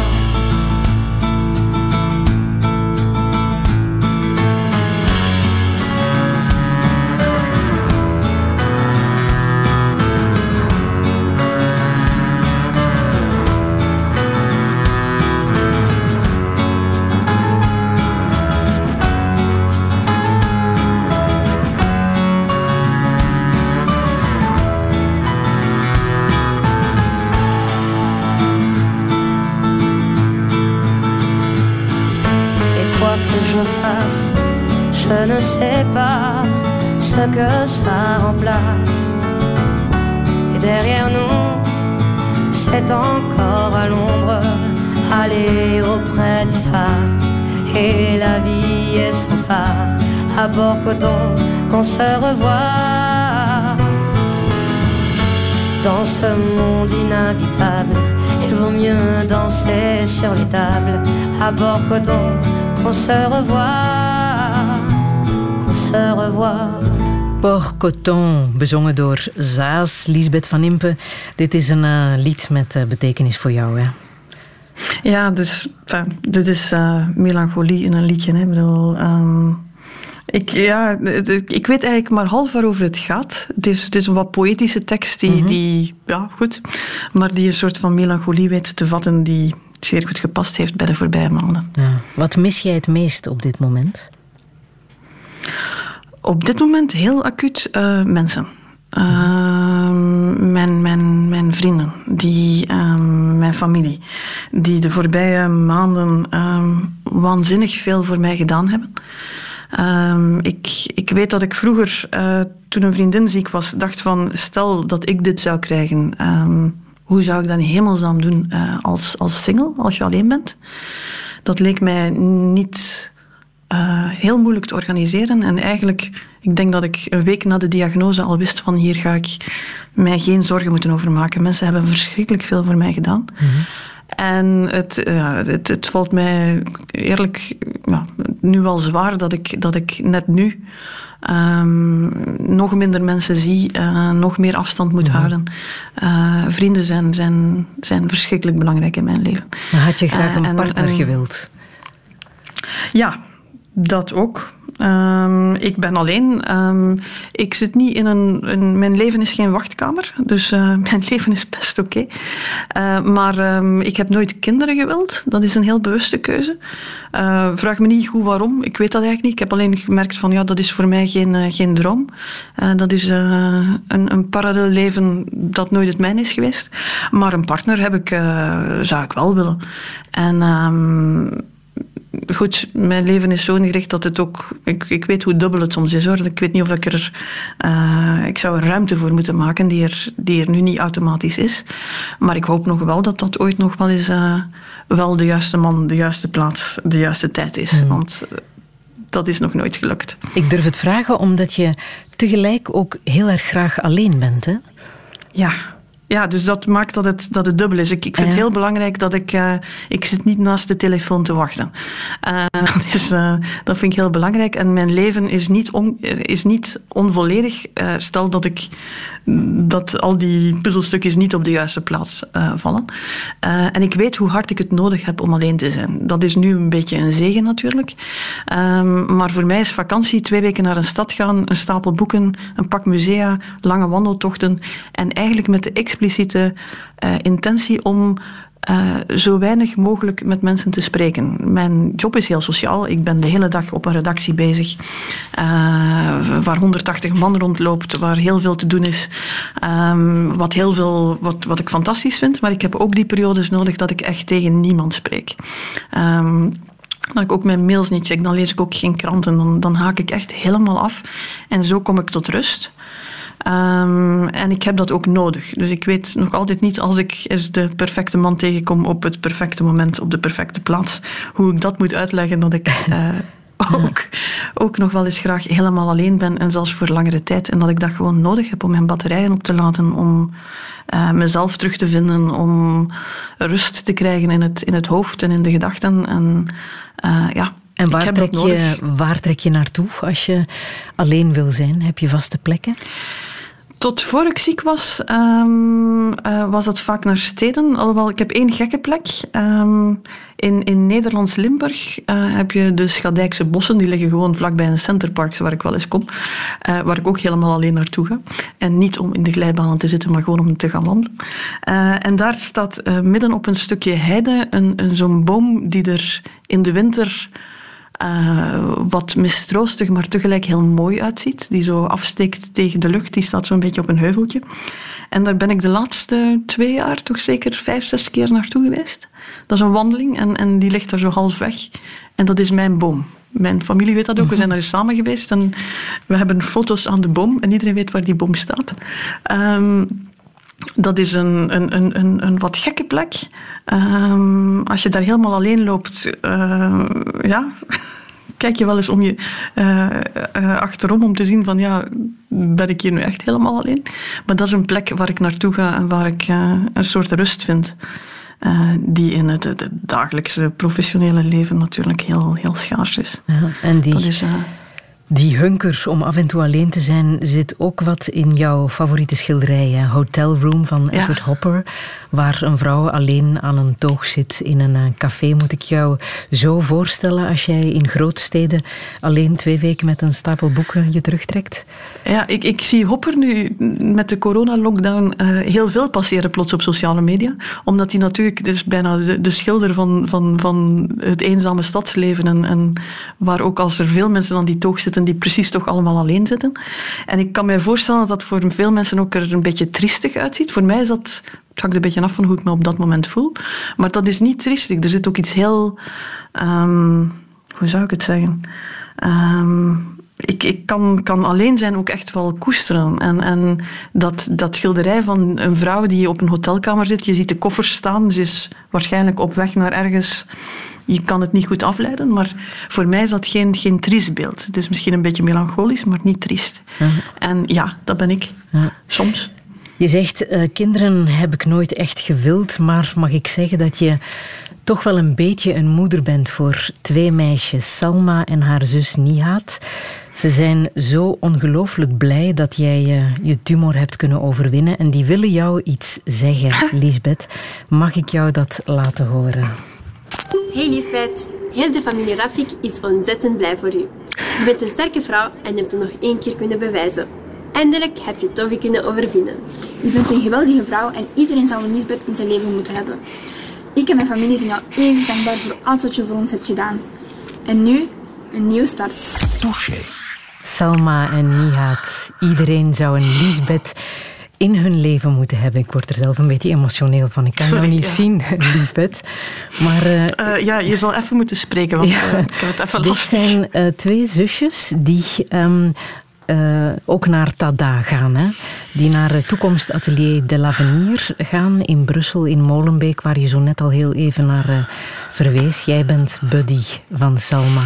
Et derrière nous, c'est encore à l'ombre, aller auprès du phare. Et la vie est sans phare, à bord coton qu'on se revoit. Dans ce monde inhabitable, il vaut mieux danser sur les tables, à bord coton qu'on se revoit, qu'on se revoit. Port Coton, bezongen door Zaas, Lisbeth van Impe. Dit is een uh, lied met uh, betekenis voor jou, hè? Ja, dus dit is uh, melancholie in een liedje. Hè? Ik bedoel, um, ik, ja, ik weet eigenlijk maar half waarover het gaat. Het is, het is een wat poëtische tekst die, mm -hmm. die, ja, goed, maar die een soort van melancholie weet te vatten die zeer goed gepast heeft bij de voorbije maanden. Ja. Wat mis jij het meest op dit moment? Op dit moment heel acuut uh, mensen. Uh, mijn, mijn, mijn vrienden, die, uh, mijn familie, die de voorbije maanden waanzinnig veel voor mij gedaan hebben. Ik, ik weet dat ik vroeger, uh, toen een vriendin ziek was, dacht van stel dat ik dit zou krijgen, hoe zou ik dat in hemelsnaam doen uh, als, als single, als je alleen bent? Dat leek mij niet uh, heel moeilijk te organiseren. En eigenlijk, ik denk dat ik een week na de diagnose al wist van hier ga ik mij geen zorgen moeten over maken. Mensen hebben verschrikkelijk veel voor mij gedaan. Mm -hmm. En het, ja, het, het, valt mij eerlijk ja, nu wel zwaar dat ik, dat ik net nu um, nog minder mensen zie, uh, nog meer afstand moet mm-hmm. houden. Uh, vrienden zijn, zijn, zijn verschrikkelijk belangrijk in mijn leven. Maar had je graag een en, partner en, gewild? Ja, dat ook. Um, ik ben alleen. Um, ik zit niet in een, een, Mijn leven is geen wachtkamer. Dus uh, mijn leven is best oké. Uh, maar um, ik heb nooit kinderen gewild. Dat is een heel bewuste keuze. Uh, vraag me niet goed waarom. Ik weet dat eigenlijk niet. Ik heb alleen gemerkt van ja, dat is voor mij geen, geen droom. dat is een, een parallel leven dat nooit het mijne is geweest. Maar een partner heb ik, zou ik wel willen. En goed, mijn leven is zo ingericht dat het ook... Ik, ik weet hoe dubbel het soms is hoor. Ik weet niet of ik er... Uh, ik zou er ruimte voor moeten maken die er, die er nu niet automatisch is. Maar ik hoop nog wel dat dat ooit nog wel eens uh, wel de juiste man, de juiste plaats, de juiste tijd is. Hmm. Want eh, dat is nog nooit gelukt. Ik durf het vragen omdat je tegelijk ook heel erg graag alleen bent. Hè? Ja. Ja, dus dat maakt dat het, dat het dubbel is. Ik, ik vind het heel belangrijk dat ik... eh, ik zit niet naast de telefoon te wachten. Eh, dus eh, dat vind ik heel belangrijk. En mijn leven is niet, on, is niet onvolledig. stel dat ik... Dat al die puzzelstukjes niet op de juiste plaats vallen. En ik weet hoe hard ik het nodig heb om alleen te zijn. Dat is nu een beetje een zegen natuurlijk. Ehm, maar voor mij is vakantie twee weken naar een stad gaan, een stapel boeken, een pak musea, lange wandeltochten. En eigenlijk met de expliciete eh, intentie om eh, zo weinig mogelijk met mensen te spreken. Mijn job is heel sociaal. Ik ben de hele dag op een redactie bezig, eh, waar 180 man rondloopt, waar heel veel te doen is. Ehm, wat, heel veel, wat, wat ik fantastisch vind, maar ik heb ook die periodes nodig dat ik echt tegen niemand spreek. Ehm, dat ik ook mijn mails niet check, dan lees ik ook geen kranten. Dan, dan haak ik echt helemaal af. En zo kom ik tot rust. Ehm, en ik heb dat ook nodig. Dus ik weet nog altijd niet als ik eens de perfecte man tegenkom op het perfecte moment, op de perfecte plaats, hoe ik dat moet uitleggen dat ik eh, ook, ook nog wel eens graag helemaal alleen ben en zelfs voor langere tijd. En dat ik dat gewoon nodig heb om mijn batterijen op te laten, om eh, mezelf terug te vinden, om rust te krijgen in het, in het hoofd en in de gedachten. En eh, ja, En waar trek, je, waar trek je naartoe als je alleen wil zijn? Heb je vaste plekken? Tot voor ik ziek was, ehm, eh, was dat vaak naar steden. Alhoewel, ik heb één gekke plek. Ehm, in, in Nederlands Limburg eh, heb je de Schadijkse bossen. Die liggen gewoon vlakbij een centerpark, waar ik wel eens kom. Eh, waar ik ook helemaal alleen naartoe ga. En niet om in de glijbanen te zitten, maar gewoon om te gaan wandelen. En daar staat midden op een stukje heide een, een, zo'n boom die er in de winter eh, wat mistroostig, maar tegelijk heel mooi uitziet. Die zo afsteekt tegen de lucht. Die staat zo'n beetje op een heuveltje. En daar ben ik de laatste twee jaar toch zeker vijf, zes keer naartoe geweest. Dat is een wandeling en, en die ligt daar zo half weg. En dat is mijn boom. Mijn familie weet dat ook. We zijn daar eens samen geweest en we hebben foto's aan de boom. En iedereen weet waar die boom staat. Ehm, dat is een, een, een, een, een wat gekke plek. Ehm, als je daar helemaal alleen loopt, eh, ja, kijk je wel eens om je eh, eh, achterom om te zien van ja, ben ik hier nu echt helemaal alleen? Maar dat is een plek waar ik naartoe ga en waar ik een soort rust vind. die in het, het dagelijkse professionele leven natuurlijk heel, heel schaars is. Ja, en die, Dat is die hunker om af en toe alleen te zijn zit ook wat in jouw favoriete schilderij, hè? Hotel Room van Ja. Edward Hopper, waar een vrouw alleen aan een toog zit in een eh, café. Moet ik jou zo voorstellen als jij in grootsteden alleen twee weken met een stapel boeken je terugtrekt? Ja, ik, ik zie Hopper nu met de corona-lockdown eh, heel veel passeren plots op sociale media. Omdat hij natuurlijk, is bijna de, de schilder van, van, van het eenzame stadsleven. En, en waar ook als er veel mensen aan die toog zitten, die precies toch allemaal alleen zitten. En ik kan mij voorstellen dat dat voor veel mensen ook er een beetje triestig uitziet. Voor mij is dat, het hangt een beetje af van hoe ik me op dat moment voel. Maar dat is niet triestig. Er zit ook iets heel, ehm, hoe zou ik het zeggen? Ehm, ik, ik kan, kan alleen zijn ook echt wel koesteren. En, en dat, dat schilderij van een vrouw die op een hotelkamer zit, je ziet de koffers staan, ze is waarschijnlijk op weg naar ergens. Je kan het niet goed afleiden, maar voor mij is dat geen, geen triest beeld. Het is misschien een beetje melancholisch, maar niet triest. En ja, dat ben ik. Soms. Je zegt, eh, kinderen heb ik nooit echt gewild, maar mag ik zeggen dat je toch wel een beetje een moeder bent voor twee meisjes, Salma en haar zus Nihat. Ze zijn zo ongelooflijk blij dat jij eh, je tumor hebt kunnen overwinnen en die willen jou iets zeggen, Lisbeth. Mag ik jou dat laten horen? Hey Lisbeth, heel de familie Rafik is ontzettend blij voor u. Je bent een sterke vrouw en je hebt het nog één keer kunnen bewijzen. Eindelijk heb je Tovi kunnen overwinnen. Je bent een geweldige vrouw en iedereen zou een Lisbeth in zijn leven moeten hebben. Ik en mijn familie zijn jou eeuwig dankbaar voor alles wat je voor ons hebt gedaan. En nu, een nieuwe start. Touché. Salma en Nihat, iedereen zou een Lisbeth in hun leven moeten hebben. Ik word er zelf een beetje emotioneel van. Ik kan Sorry, niet ja. zien, Lisbeth. Maar eh, Eh, ja, je zal even moeten spreken, want Ja. eh, ik heb het even Dit lastig. zijn twee zusjes die ehm, eh, ook naar Tada gaan. Hè? Die naar het toekomstatelier de l'Avenir gaan in Brussel, in Molenbeek, waar je zo net al heel even naar verwees. Jij bent buddy van Salma.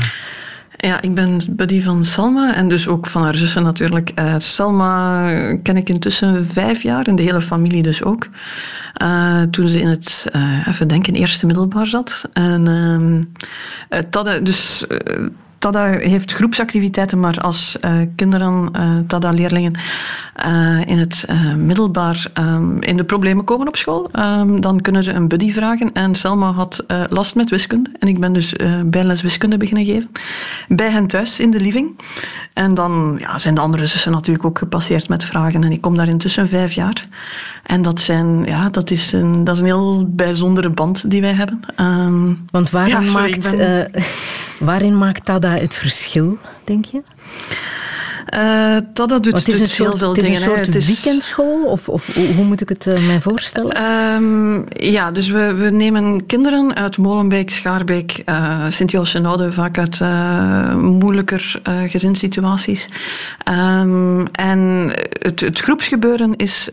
Ja, ik ben buddy van Salma en dus ook van haar zussen natuurlijk. Uh, Salma ken ik intussen vijf jaar en de hele familie dus ook. Uh, toen ze in het, uh, even denken, eerste middelbaar zat. En dat, dus Tada heeft groepsactiviteiten, maar als uh, kinderen, uh, Tada-leerlingen, uh, in het middelbaar um, in de problemen komen op school, um, dan kunnen ze een buddy vragen. En Selma had last met wiskunde. En ik ben dus bijles wiskunde beginnen geven. Bij hen thuis in de living. En dan ja, zijn de andere zussen natuurlijk ook gepasseerd met vragen. En ik kom daar intussen vijf jaar. En dat, zijn, ja, dat, is, een, dat is een heel bijzondere band die wij hebben. Um, Want ja, sorry, maakt, ben... waarin maakt Tada het verschil, denk je? Uh, dat, dat doet, het is een soort, heel veel het is dingen. een soort is... weekendschool? Of, of hoe moet ik het uh, mij voorstellen? Um, ja, dus we, we nemen kinderen uit Molenbeek, Schaarbeek, uh, Sint-Joost-en-Oude, vaak uit moeilijker gezinssituaties. Um, en het, het, groepsgebeuren is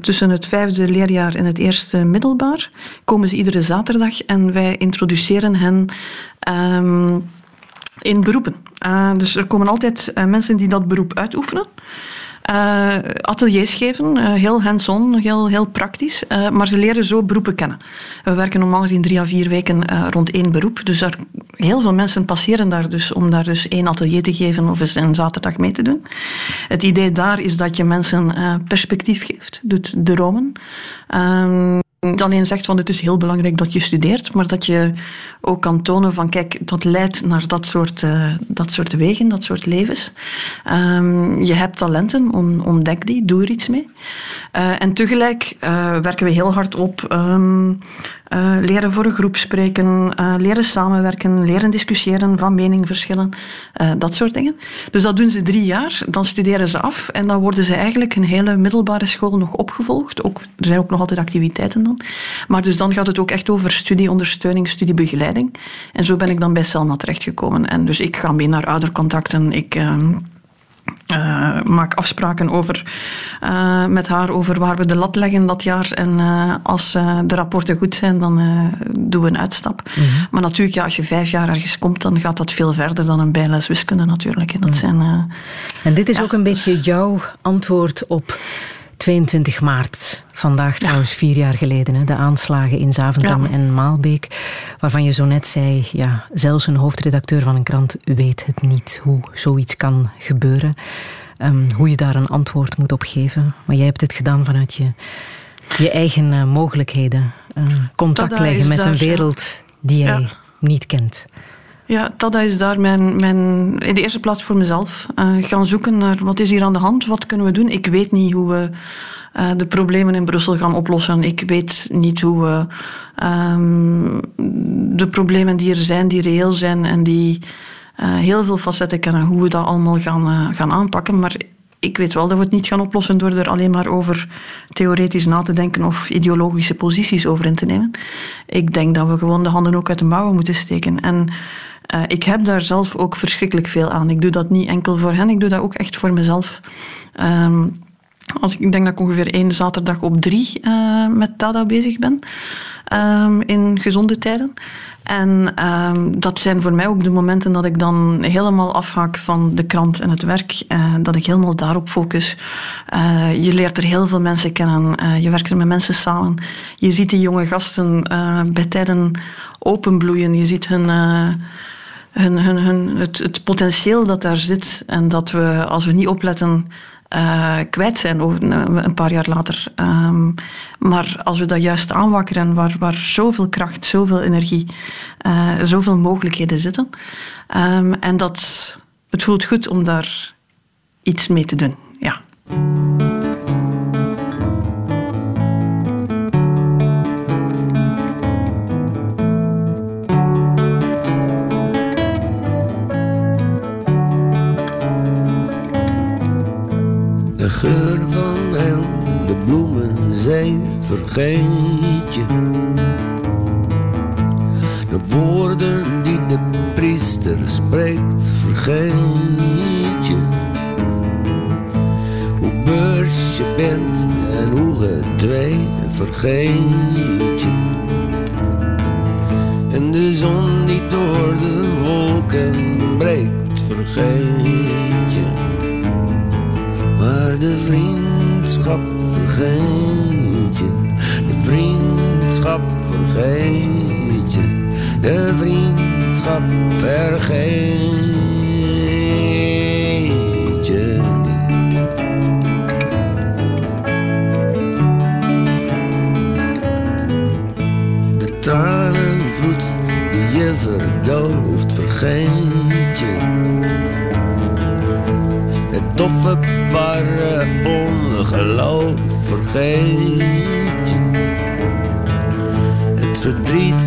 tussen het vijfde leerjaar en het eerste middelbaar. Komen ze iedere zaterdag en wij introduceren hen... Um, in beroepen. Uh, dus er komen altijd uh, mensen die dat beroep uitoefenen. Uh, ateliers geven, heel hands-on, heel, heel praktisch. maar ze leren zo beroepen kennen. We werken normaal gezien drie à vier weken rond één beroep. Dus er, heel veel mensen passeren daar dus om daar dus één atelier te geven of eens een zaterdag mee te doen. Het idee daar is dat je mensen perspectief geeft, doet dromen. Ehm, niet alleen zegt van het is heel belangrijk dat je studeert, maar dat je ook kan tonen van kijk, dat leidt naar dat soort, uh, dat soort wegen, dat soort levens. Um, je hebt talenten, ontdek die, doe er iets mee. Uh, en tegelijk uh, werken we heel hard op um, leren voor een groep spreken, leren samenwerken, leren discussiëren, van mening verschillen, dat soort dingen. Dus dat doen ze drie jaar, dan studeren ze af en dan worden ze eigenlijk een hele middelbare school nog opgevolgd. Ook, er zijn ook nog altijd activiteiten dan. Maar dus dan gaat het ook echt over studieondersteuning, studiebegeleiding. En zo ben ik dan bij Selma terechtgekomen. En dus ik ga mee naar oudercontacten. Ik... Uh, uh, maak afspraken over, uh, met haar over waar we de lat leggen dat jaar. En uh, als de rapporten goed zijn, dan doen we een uitstap. Mm -hmm. Maar natuurlijk, ja, als je vijf jaar ergens komt, dan gaat dat veel verder dan een bijles wiskunde natuurlijk. En, dat mm. zijn, en dit is ja, ook een beetje dus... jouw antwoord op 22 maart, vandaag trouwens ja. vier jaar geleden, hè, de aanslagen in Zaventem ja. en Maalbeek, waarvan je zo net zei, ja, zelfs een hoofdredacteur van een krant weet het niet hoe zoiets kan gebeuren, um, hoe je daar een antwoord moet op geven. Maar jij hebt het gedaan vanuit je, je eigen uh, mogelijkheden, uh, contact Tada leggen met daar, een wereld die jij ja. niet kent. Ja, dat is daar mijn, mijn, in de eerste plaats voor mezelf. Uh, gaan zoeken naar wat is hier aan de hand, wat kunnen we doen. Ik weet niet hoe we uh, de problemen in Brussel gaan oplossen. Ik weet niet hoe we um, de problemen die er zijn, die reëel zijn en die uh, heel veel facetten kennen, hoe we dat allemaal gaan, gaan aanpakken. Maar ik weet wel dat we het niet gaan oplossen door er alleen maar over theoretisch na te denken of ideologische posities over in te nemen. Ik denk dat we gewoon de handen ook uit de mouwen moeten steken. En uh, ik heb daar zelf ook verschrikkelijk veel aan. Ik doe dat niet enkel voor hen, ik doe dat ook echt voor mezelf. Um, als ik, ik denk dat ik ongeveer één zaterdag op drie uh, met Tada bezig ben. Um, in gezonde tijden. En um, dat zijn voor mij ook de momenten dat ik dan helemaal afhaak van de krant en het werk. Uh, dat ik helemaal daarop focus. Je leert er heel veel mensen kennen. Je werkt er met mensen samen. Je ziet die jonge gasten bij tijden openbloeien. Je ziet hun het, het potentieel dat daar zit en dat we, als we niet opletten, uh, kwijt zijn over, een paar jaar later. Um, maar als we dat juist aanwakkeren, waar, waar zoveel kracht, zoveel energie, uh, zoveel mogelijkheden zitten. Um, en dat, het voelt goed om daar iets mee te doen. Ja. Geur van el, de bloemen zijn vergeet je. De woorden die de priester spreekt, vergeet je. bent en hoe gedwee vergeet je. En de zon die door de wolken breekt vergeet de vriendschap vergeet je. De vriendschap vergeet je. De vriendschap vergeet je. De tranenvloed die je verdooft, vergeet je. Het doffe, barre ongeloof, vergeet je. Het verdriet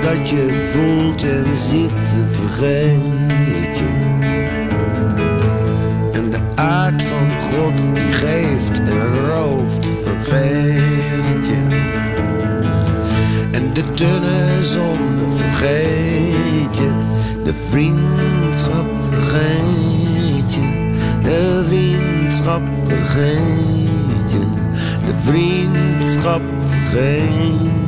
dat je voelt en ziet, vergeet je. En de aard van God die geeft en rooft, vergeet je. En de dunne zon vergeet je. De vriendschap vergeet je. De vriendschap vergeet je. De vriendschap vergeet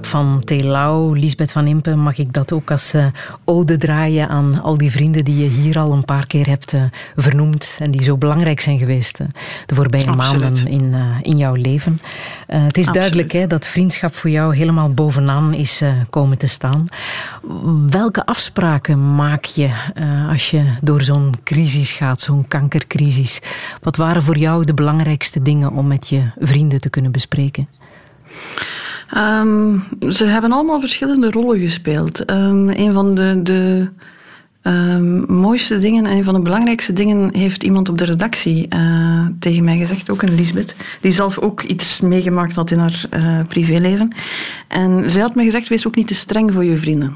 Vriendschap van Telau, Lisbeth van Impe, mag ik dat ook als uh, ode draaien aan al die vrienden die je hier al een paar keer hebt uh, vernoemd en die zo belangrijk zijn geweest uh, de voorbije Absoluut. maanden in, in jouw leven. het is duidelijk hè, dat vriendschap voor jou helemaal bovenaan is komen te staan. Welke afspraken maak je als je door zo'n crisis gaat, zo'n kankercrisis? Wat waren voor jou de belangrijkste dingen om met je vrienden te kunnen bespreken? Um, ze hebben allemaal verschillende rollen gespeeld. Um, een van de, de um, mooiste dingen en een van de belangrijkste dingen heeft iemand op de redactie uh, tegen mij gezegd, ook een Lisbeth, die zelf ook iets meegemaakt had in haar uh, privéleven. En zij had me gezegd, wees ook niet te streng voor je vrienden.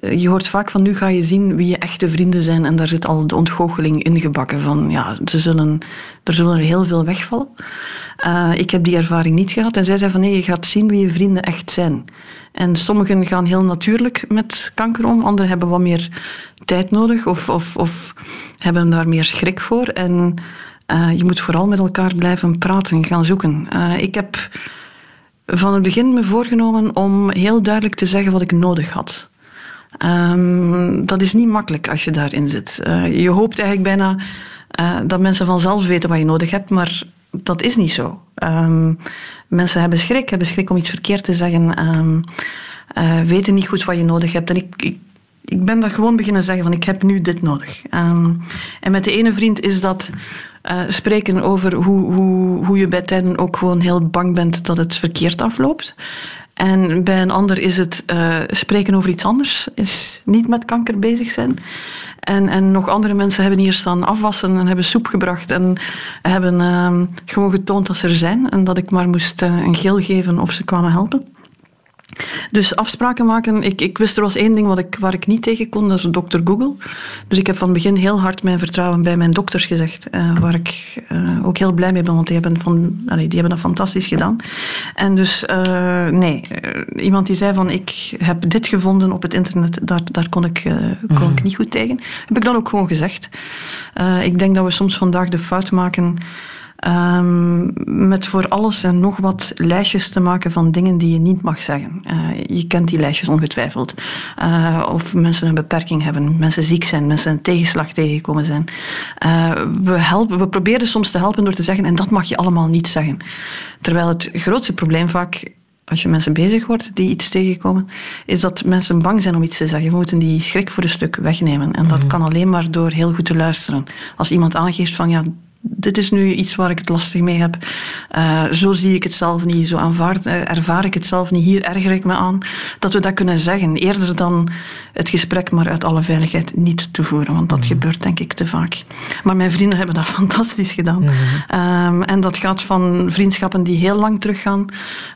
Je hoort vaak van nu ga je zien wie je echte vrienden zijn en daar zit al de ontgoocheling ingebakken van ja, ze zullen, er zullen er heel veel wegvallen. Uh, ik heb die ervaring niet gehad. En zij zei van nee, je gaat zien wie je vrienden echt zijn. En sommigen gaan heel natuurlijk met kanker om. Anderen hebben wat meer tijd nodig of, of, of hebben daar meer schrik voor. En uh, je moet vooral met elkaar blijven praten en gaan zoeken. Ik heb van het begin me voorgenomen om heel duidelijk te zeggen wat ik nodig had. Um, dat is niet makkelijk als je daarin zit. je hoopt eigenlijk bijna dat mensen vanzelf weten wat je nodig hebt, maar dat is niet zo. Um, mensen hebben schrik, hebben schrik om iets verkeerd te zeggen, um, uh, weten niet goed wat je nodig hebt. En ik, ik, ik ben dat gewoon beginnen zeggen van ik heb nu dit nodig. En met de ene vriend is dat spreken over hoe, hoe, hoe je bij tijden ook gewoon heel bang bent dat het verkeerd afloopt. En bij een ander is het uh, spreken over iets anders, is niet met kanker bezig zijn. En, en nog andere mensen hebben hier staan afwassen en hebben soep gebracht en hebben uh, gewoon getoond dat ze er zijn en dat ik maar moest uh, een geel geven of ze kwamen helpen. Dus afspraken maken, ik, ik wist er was één ding wat ik, waar ik niet tegen kon, dat is dokter Google. Dus ik heb van het begin heel hard mijn vertrouwen bij mijn dokters gezegd, uh, waar ik uh, ook heel blij mee ben, want die hebben, van, allee, die hebben dat fantastisch gedaan. En dus, uh, nee, iemand die zei van, ik heb dit gevonden op het internet, daar, daar kon, ik, kon mm. ik niet goed tegen. Heb ik dan ook gewoon gezegd. ik denk dat we soms vandaag de fout maken... Um, met voor alles en nog wat lijstjes te maken van dingen die je niet mag zeggen. Uh, je kent die lijstjes ongetwijfeld. Uh, of mensen een beperking hebben, mensen ziek zijn, mensen een tegenslag tegengekomen zijn. Uh, we, helpen, we proberen soms te helpen door te zeggen, en dat mag je allemaal niet zeggen. Terwijl het grootste probleem vaak als je mensen bezig wordt die iets tegenkomen, is dat mensen bang zijn om iets te zeggen. We moeten die schrik voor een stuk wegnemen. En dat mm. kan alleen maar door heel goed te luisteren. Als iemand aangeeft van ja, dit is nu iets waar ik het lastig mee heb. Uh, zo zie ik het zelf niet, zo aanvaard, uh, ervaar ik het zelf niet. Hier erger ik me aan. Dat we dat kunnen zeggen, eerder dan het gesprek maar uit alle veiligheid niet te voeren. Want dat mm. gebeurt denk ik te vaak. Maar mijn vrienden hebben dat fantastisch gedaan. Mm. Um, en dat gaat van vriendschappen die heel lang teruggaan.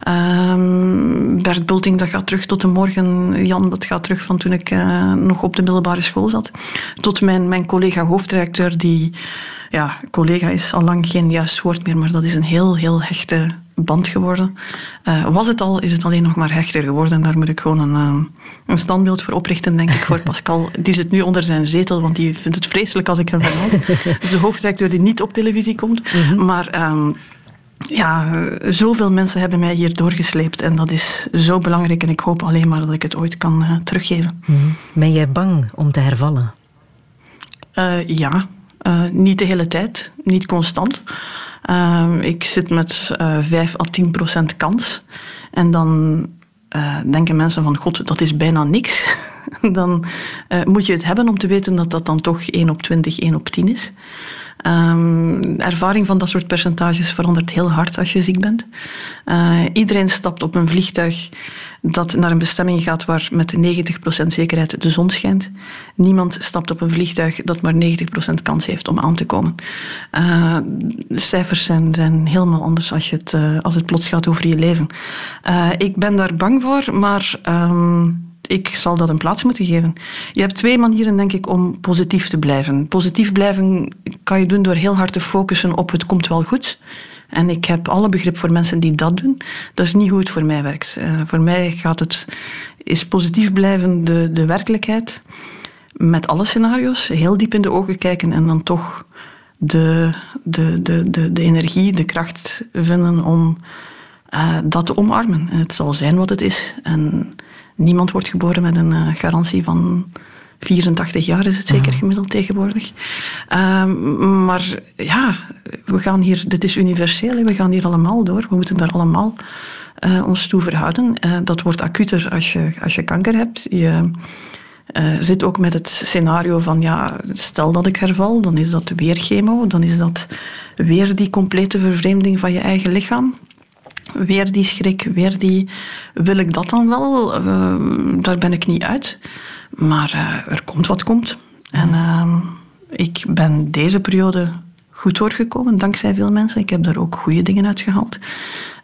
Um, Bert Bulting, dat gaat terug tot de morgen. Jan, dat gaat terug van toen ik uh, nog op de middelbare school zat. Tot mijn, mijn collega hoofdredacteur die ja, collega is al lang geen juist woord meer, maar dat is een heel, heel hechte band geworden. Uh, was het al, is het alleen nog maar hechter geworden. Daar moet ik gewoon een, uh, een standbeeld voor oprichten, denk ik, voor Pascal. Die zit nu onder zijn zetel, want die vindt het vreselijk als ik hem verhaal. is de hoofdredacteur die niet op televisie komt. Mm-hmm. Maar... Um, ja, zoveel mensen hebben mij hier doorgesleept en dat is zo belangrijk en ik hoop alleen maar dat ik het ooit kan uh, teruggeven. Mm-hmm. Ben jij bang om te hervallen? ja, uh, niet de hele tijd, niet constant. Uh, ik zit met uh, eh, 5 à 10 procent kans. En dan denken mensen van, god, dat is bijna niks. dan moet je het hebben om te weten dat dat dan toch 1 op 20, 1 op 10 is. Um, ervaring van dat soort percentages verandert heel hard als je ziek bent. Uh, iedereen stapt op een vliegtuig dat naar een bestemming gaat waar met 90% zekerheid de zon schijnt. Niemand stapt op een vliegtuig dat maar 90% kans heeft om aan te komen. Uh, cijfers zijn, zijn helemaal anders als, je het, uh, als het plots gaat over je leven. ik ben daar bang voor, maar... Um, ik zal dat een plaats moeten geven. Je hebt twee manieren, denk ik, om positief te blijven. Positief blijven kan je doen door heel hard te focussen op het komt wel goed. En ik heb alle begrip voor mensen die dat doen. Dat is niet hoe het voor mij werkt. Uh, voor mij gaat het, is positief blijven de, de werkelijkheid. Met alle scenario's, heel diep in de ogen kijken en dan toch de, de, de, de, de energie, de kracht vinden om uh, dat te omarmen. En het zal zijn wat het is. En niemand wordt geboren met een uh, garantie van 84 jaar is het zeker mhm. gemiddeld tegenwoordig. Um, maar ja, we gaan hier, dit is universeel, we gaan hier allemaal door. We moeten daar allemaal uh, ons toe verhouden. Uh, dat wordt acuter als je, als je kanker hebt. Je uh, zit ook met het scenario van, ja, stel dat ik herval, dan is dat weer chemo, dan is dat weer die complete vervreemding van je eigen lichaam. Weer die schrik, weer die, wil ik dat dan wel? daar ben ik niet uit. Maar uh, er komt wat komt. En uh, ik ben deze periode goed doorgekomen, dankzij veel mensen. Ik heb daar ook goede dingen uit gehaald.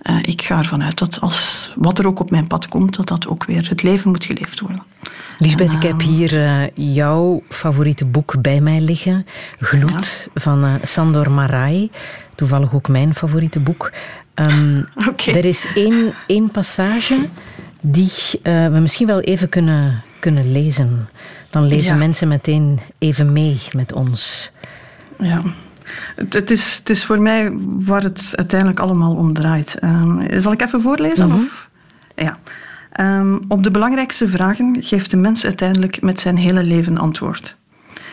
Uh, ik ga ervan uit dat als wat er ook op mijn pad komt, dat dat ook weer het leven moet geleefd worden. Lisbeth, ik heb hier uh, jouw favoriete boek bij mij liggen. Gloed ja. van uh, Sandor Marai. Toevallig ook mijn favoriete boek. Um, okay. Er is één, één passage die we misschien wel even kunnen kunnen lezen. Dan lezen ja. mensen meteen even mee met ons. Ja. Het, het, is, het is voor mij waar het uiteindelijk allemaal om draait. Um, zal ik even voorlezen? Mm -hmm. of? Ja. Um, op de belangrijkste vragen geeft de mens uiteindelijk met zijn hele leven antwoord.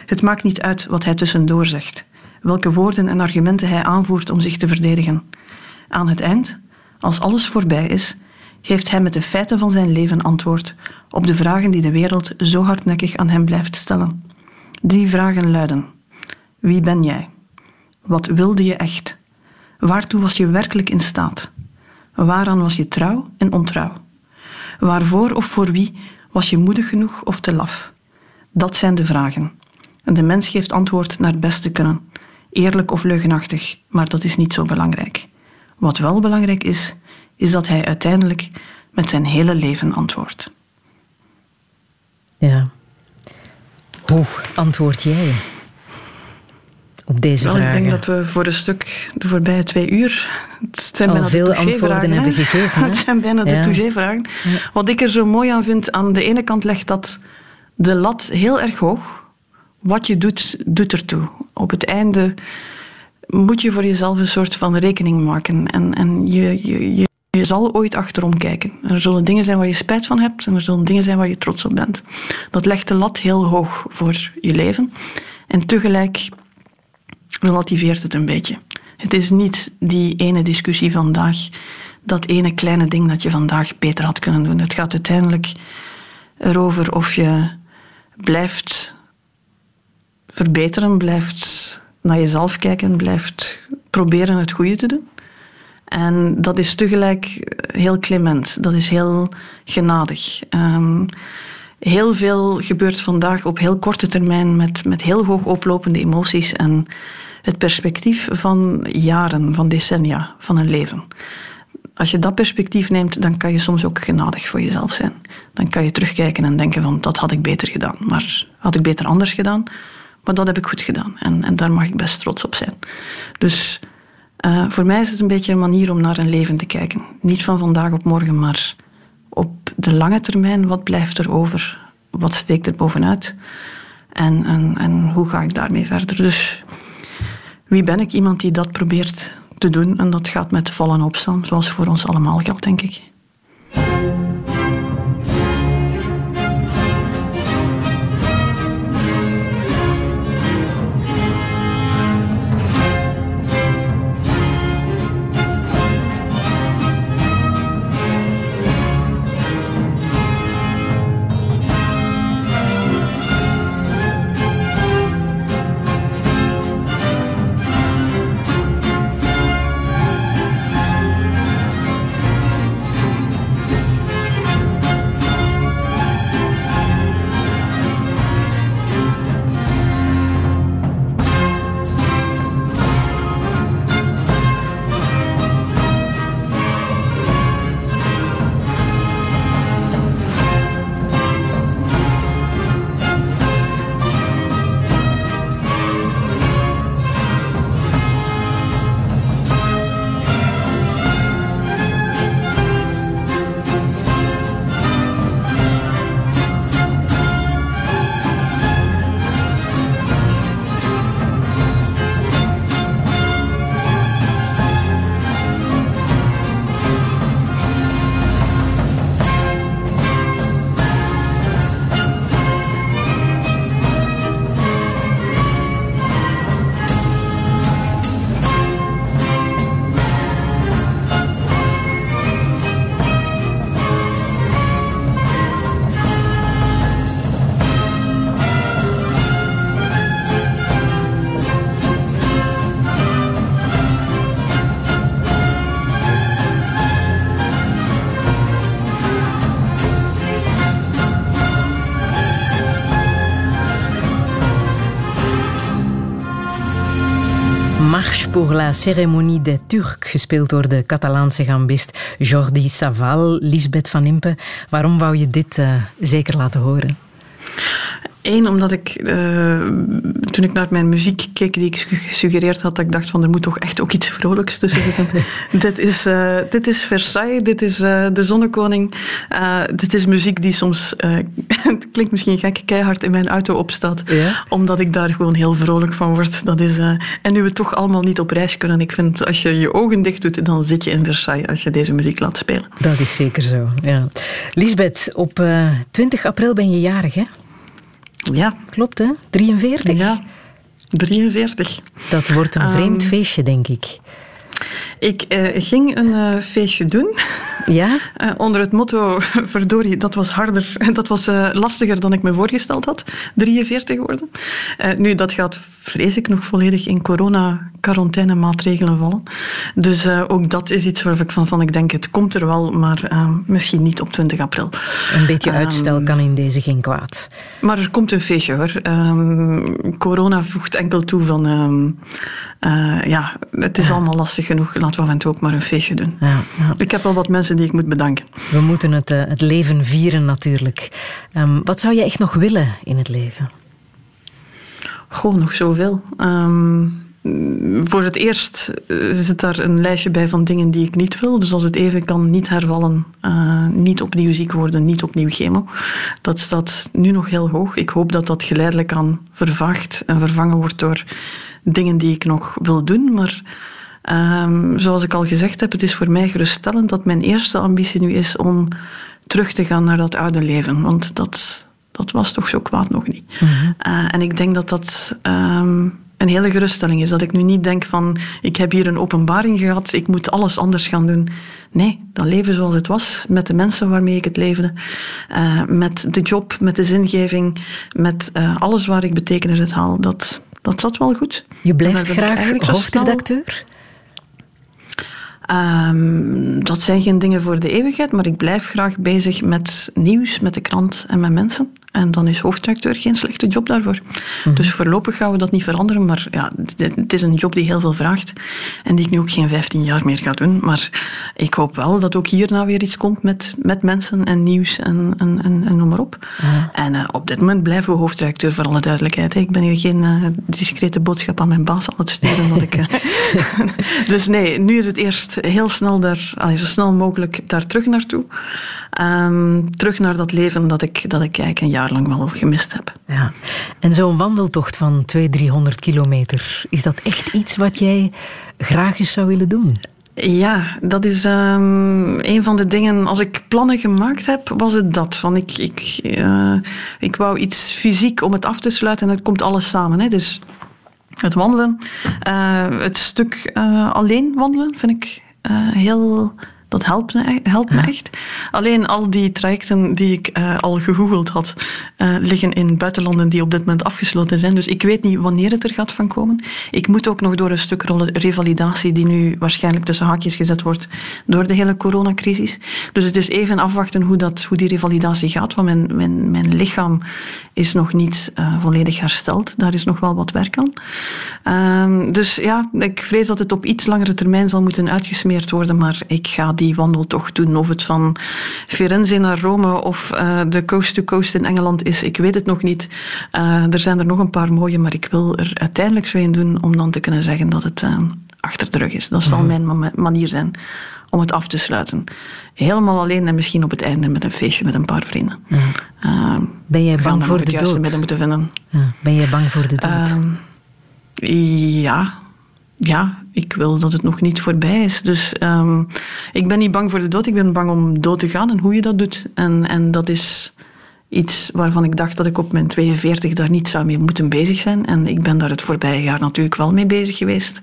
Het maakt niet uit wat hij tussendoor zegt, welke woorden en argumenten hij aanvoert om zich te verdedigen. Aan het eind, als alles voorbij is, geeft hij met de feiten van zijn leven antwoord op de vragen die de wereld zo hardnekkig aan hem blijft stellen. Die vragen luiden: Wie ben jij? Wat wilde je echt? Waartoe was je werkelijk in staat? Waaraan was je trouw en ontrouw? Waarvoor of voor wie was je moedig genoeg of te laf? Dat zijn de vragen. En de mens geeft antwoord naar het beste kunnen. Eerlijk of leugenachtig, maar dat is niet zo belangrijk. Wat wel belangrijk is, is dat hij uiteindelijk met zijn hele leven antwoordt. Ja. Hoe antwoord jij op deze Wel, vragen? Ik denk dat we voor een stuk de voorbije twee uur. Het zijn Al veel antwoorden hebben gegeven. Het zijn bijna ja. de touché-vragen. Ja. Wat ik er zo mooi aan vind, aan de ene kant legt dat de lat heel erg hoog. Wat je doet, doet ertoe. Op het einde moet je voor jezelf een soort van rekening maken. En, en je, je, je je zal ooit achterom kijken. Er zullen dingen zijn waar je spijt van hebt en er zullen dingen zijn waar je trots op bent. Dat legt de lat heel hoog voor je leven. En tegelijk relativeert het een beetje. Het is niet die ene discussie vandaag, dat ene kleine ding dat je vandaag beter had kunnen doen. Het gaat uiteindelijk erover of je blijft verbeteren, blijft naar jezelf kijken en blijft proberen het goede te doen. En dat is tegelijk heel clement, dat is heel genadig. Um, heel veel gebeurt vandaag op heel korte termijn met, met heel hoog oplopende emoties en het perspectief van jaren, van decennia van een leven. Als je dat perspectief neemt, dan kan je soms ook genadig voor jezelf zijn. Dan kan je terugkijken en denken van dat had ik beter gedaan. Maar had ik beter anders gedaan? Maar dat heb ik goed gedaan. En, en daar mag ik best trots op zijn. Dus uh, voor mij is het een beetje een manier om naar een leven te kijken. Niet van vandaag op morgen, maar op de lange termijn, wat blijft er over? Wat steekt er bovenuit? En, en, en hoe ga ik daarmee verder? Dus wie ben ik? Iemand die dat probeert te doen. En dat gaat met vallen opstaan, zoals voor ons allemaal geldt, denk ik. Pour la cérémonie des Turcs, gespeeld door de Catalaanse gambist Jordi Saval, Lisbeth van Impe. Waarom wou je dit uh, zeker laten horen? Eén, omdat ik uh, toen ik naar mijn muziek keek die ik gesuggereerd had, dat ik dacht van er moet toch echt ook iets vrolijks tussen zitten. dit, is, uh, dit is Versailles, dit is uh, de Zonnekoning. dit is muziek die soms, het klinkt misschien gek, keihard in mijn auto opstaat. Ja? Omdat ik daar gewoon heel vrolijk van word. Dat is, en nu we toch allemaal niet op reis kunnen, ik vind als je je ogen dicht doet, dan zit je in Versailles als je deze muziek laat spelen. Dat is zeker zo, ja. Lisbeth, op 20 april ben je jarig, hè? Ja. Klopt, hè? 43? Ja, 43. Dat wordt een vreemd um, feestje, denk ik. Ik uh, ging een uh, feestje doen. Ja? Uh, onder het motto, verdorie, dat was harder, dat was lastiger dan ik me voorgesteld had. 43 worden. nu, dat gaat, vrees ik, nog volledig in corona-quarantaine maatregelen vallen. Dus ook dat is iets waar ik van, van ik denk, het komt er wel, maar misschien niet op 20 april. Een beetje uitstel um, kan in deze geen kwaad. Maar er komt een feestje, hoor. Um, corona voegt enkel toe van... ja, het is allemaal lastig genoeg laten we af en toe ook maar een feestje doen. Ja, ja. Ik heb wel wat mensen die ik moet bedanken. We moeten het, uh, het leven vieren natuurlijk. Um, wat zou je echt nog willen in het leven? Gewoon nog zoveel. Um, voor het eerst uh, zit daar een lijstje bij van dingen die ik niet wil. Dus als het even kan, niet hervallen, uh, niet opnieuw ziek worden, niet opnieuw chemo. Dat staat nu nog heel hoog. Ik hoop dat dat geleidelijk aan vervaagt en vervangen wordt door dingen die ik nog wil doen. Maar Um, zoals ik al gezegd heb, het is voor mij geruststellend dat mijn eerste ambitie nu is om terug te gaan naar dat oude leven. Want dat, dat was toch zo kwaad nog niet. Mm -hmm. uh, en ik denk dat dat um, een hele geruststelling is. Dat ik nu niet denk van, ik heb hier een openbaring gehad, ik moet alles anders gaan doen. Nee, dat leven zoals het was, met de mensen waarmee ik het leefde, uh, met de job, met de zingeving, met uh, alles waar ik betekenis uit haal, dat dat zat wel goed. Je blijft graag hoofdredacteur? Ehm, dat zijn geen dingen voor de eeuwigheid, maar ik blijf graag bezig met nieuws, met de krant en met mensen. En dan is hoofdredacteur geen slechte job daarvoor. Dus voorlopig gaan we dat niet veranderen. Maar ja, het is een job die heel veel vraagt. En die ik nu ook geen 15 jaar meer ga doen. Maar ik hoop wel dat ook hierna weer iets komt met, met mensen en nieuws en, en, en, en noem maar op. En eh, op dit moment blijven we hoofdredacteur, voor alle duidelijkheid. hè. Ik ben hier geen eh, discrete boodschap aan mijn baas aan het sturen. Dat ik, eh, dus nee, nu is het eerst heel snel daar, allee, zo snel mogelijk daar terug naartoe. Ehm, terug naar dat leven dat ik, dat ik eigenlijk een jaar lang wel gemist heb. Ja. En zo'n wandeltocht van 200, 300 kilometer, is dat echt iets wat jij graag eens zou willen doen? Ja, dat is ehm, een van de dingen. Als ik plannen gemaakt heb, was het dat. Van ik, ik, eh, ik wou iets fysiek om het af te sluiten en dan komt alles samen. Hè. Dus het wandelen, eh, het stuk eh, alleen wandelen vind ik heel. Dat helpt me, e- helpt me echt. Alleen al die trajecten die ik eh, al gegoogeld had, eh, liggen in buitenlanden die op dit moment afgesloten zijn. Dus ik weet niet wanneer het er gaat van komen. Ik moet ook nog door een stuk revalidatie die nu waarschijnlijk tussen haakjes gezet wordt door de hele coronacrisis. Dus het is even afwachten hoe, dat, hoe die revalidatie gaat, want mijn, mijn, mijn lichaam is nog niet eh, volledig hersteld. Daar is nog wel wat werk aan. Ehm, dus ja, ik vrees dat het op iets langere termijn zal moeten uitgesmeerd worden, maar ik ga die wandeltocht doen. Of het van Firenze naar Rome of eh, de coast to coast in Engeland is, ik weet het nog niet. Eh, er zijn er nog een paar mooie, maar ik wil er uiteindelijk zo een doen om dan te kunnen zeggen dat het eh, achter de rug is. Dat zal mijn ma- manier zijn om het af te sluiten. Helemaal alleen en misschien op het einde met een feestje met een paar vrienden. Ben jij bang voor de dood? midden moeten vinden. Ja. Ben jij bang voor de dood? Ja. Ja, ik wil dat het nog niet voorbij is. Dus ehm, ik ben niet bang voor de dood. Ik ben bang om dood te gaan en hoe je dat doet. En, en dat is iets waarvan ik dacht dat ik op mijn 42 daar niet zou mee moeten bezig zijn. En ik ben daar het voorbije jaar natuurlijk wel mee bezig geweest.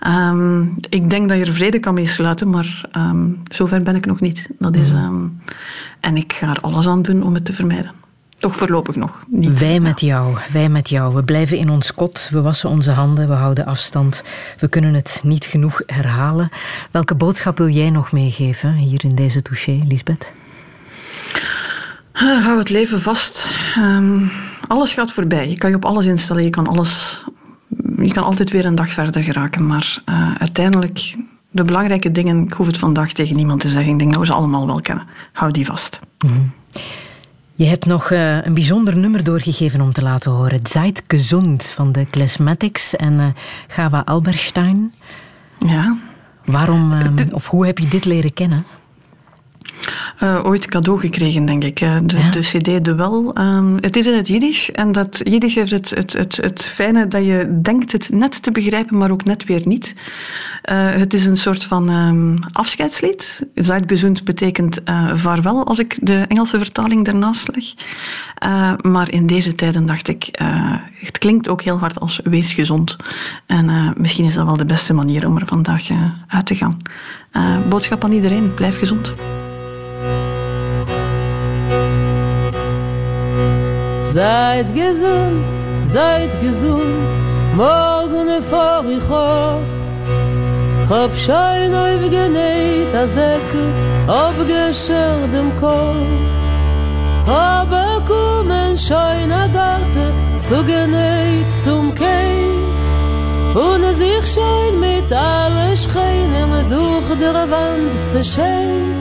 Ehm, ik denk dat je er vrede kan mee sluiten, maar ehm, zover ben ik nog niet. Dat is, ehm, en ik ga er alles aan doen om het te vermijden. Toch voorlopig nog. Niet. Wij met jou, wij met jou. We blijven in ons kot, we wassen onze handen, we houden afstand. We kunnen het niet genoeg herhalen. Welke boodschap wil jij nog meegeven hier in deze touché, Lisbeth? Ah, Hou het leven vast. Ehm, alles gaat voorbij. Je kan je op alles instellen. Je kan, alles, je kan altijd weer een dag verder geraken. Maar eh, uiteindelijk, de belangrijke dingen, ik hoef het vandaag tegen niemand te zeggen. Ik denk dat we ze allemaal wel kennen. Hou die vast. Je hebt nog eh, een bijzonder nummer doorgegeven om te laten horen. Zeit gezond van de Klesmatics en eh Gava Alberstein. Ja. Waarom, eh, of hoe heb je dit leren kennen? Eh, ooit cadeau gekregen, denk ik. De, de CD De Wel. Ehm, het is in het Jiddisch. En dat Jiddisch heeft het, het, het, het fijne dat je denkt het net te begrijpen, maar ook net weer niet. Eh, het is een soort van ehm, afscheidslied. Zeitgezond betekent eh, vaarwel, als ik de Engelse vertaling daarnaast leg. Maar in deze tijden dacht ik, het klinkt ook heel hard als wees gezond. En misschien is dat wel de beste manier om er vandaag uit te gaan. Boodschap aan iedereen, blijf gezond. Seid gesund, seid gesund, morgen vor ich hab. Hab schein auf genäht, a Säckel, abgeschert im Kopf. Aber kommen schein a Garte, zu genäht zum Keit. Und sich schein mit alle Schreinen durch der Wand zerscheit.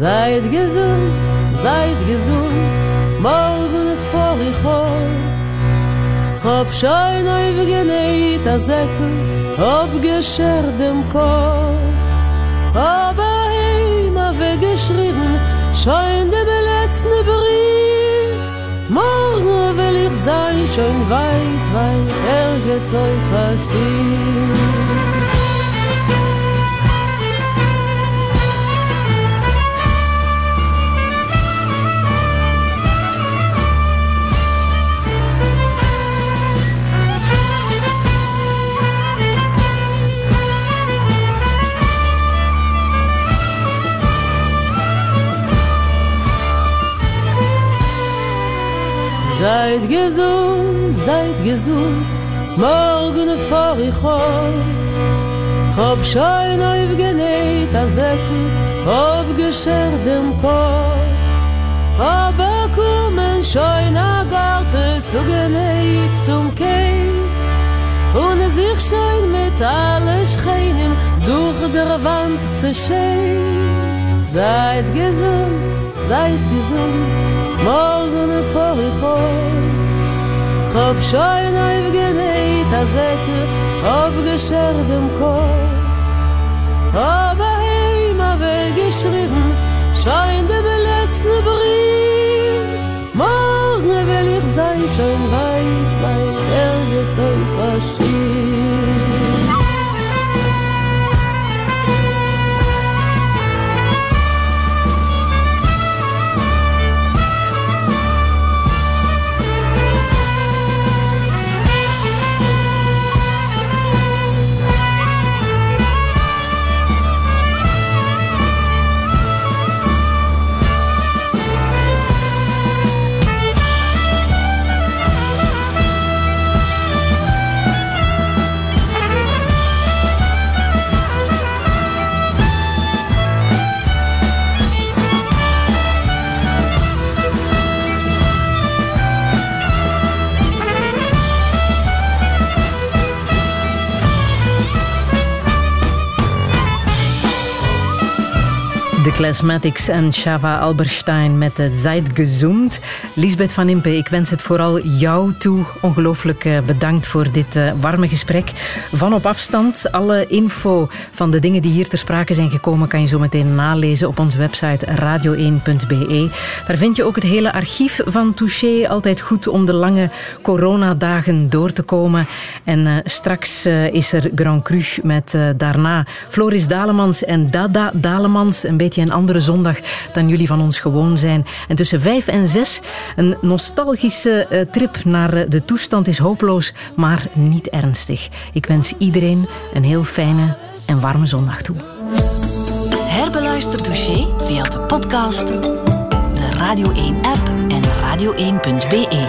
Seid gesund, Ob shoy noy vgenayt a zek ob gesher dem kol. Ob hay a vgesherd shoy dem letzn brief. Morgen vel ich zayn shoy weit weit er gezoy fashin Seid gesund, seid gesund, morgen vor ich hoch. Hab schein auf geneit a Säcke, hab geschert dem Korb. Aber kommen schein a Garte zu geneit zum Keit. Und es ich schein mit alle Scheinem durch der Wand zu schein. Seid gesund, seid gesund, morgen vor ich hoch. Hab schein auf geneit a hab geschert dem Korb. Aber heim habe geschrieben, schein dem letzten Brief. Morgen will ich sein schon weit, weit, er wird so verschrieben. Classmatics en Shava Alberstein met de Zijt Gezoomd. Lisbeth van Impe, ik wens het vooral jou toe. Ongelooflijk eh, bedankt voor dit eh, warme gesprek. Van op afstand, alle info van de dingen die hier ter sprake zijn gekomen kan je zo meteen nalezen op onze website radio1.be. Daar vind je ook het hele archief van Touché. Altijd goed om de lange coronadagen door te komen. En uh, straks is er Grand Cru met daarna Floris Dalemans en Dada Dalemans. Een beetje een andere zondag dan jullie van ons gewoon zijn. En tussen vijf en zes een nostalgische uh, trip naar uh, de toestand is hopeloos, maar niet ernstig. Ik wens iedereen een heel fijne en warme zondag toe. Herbeluister Touché via de podcast, de Radio 1 app en radio1.be.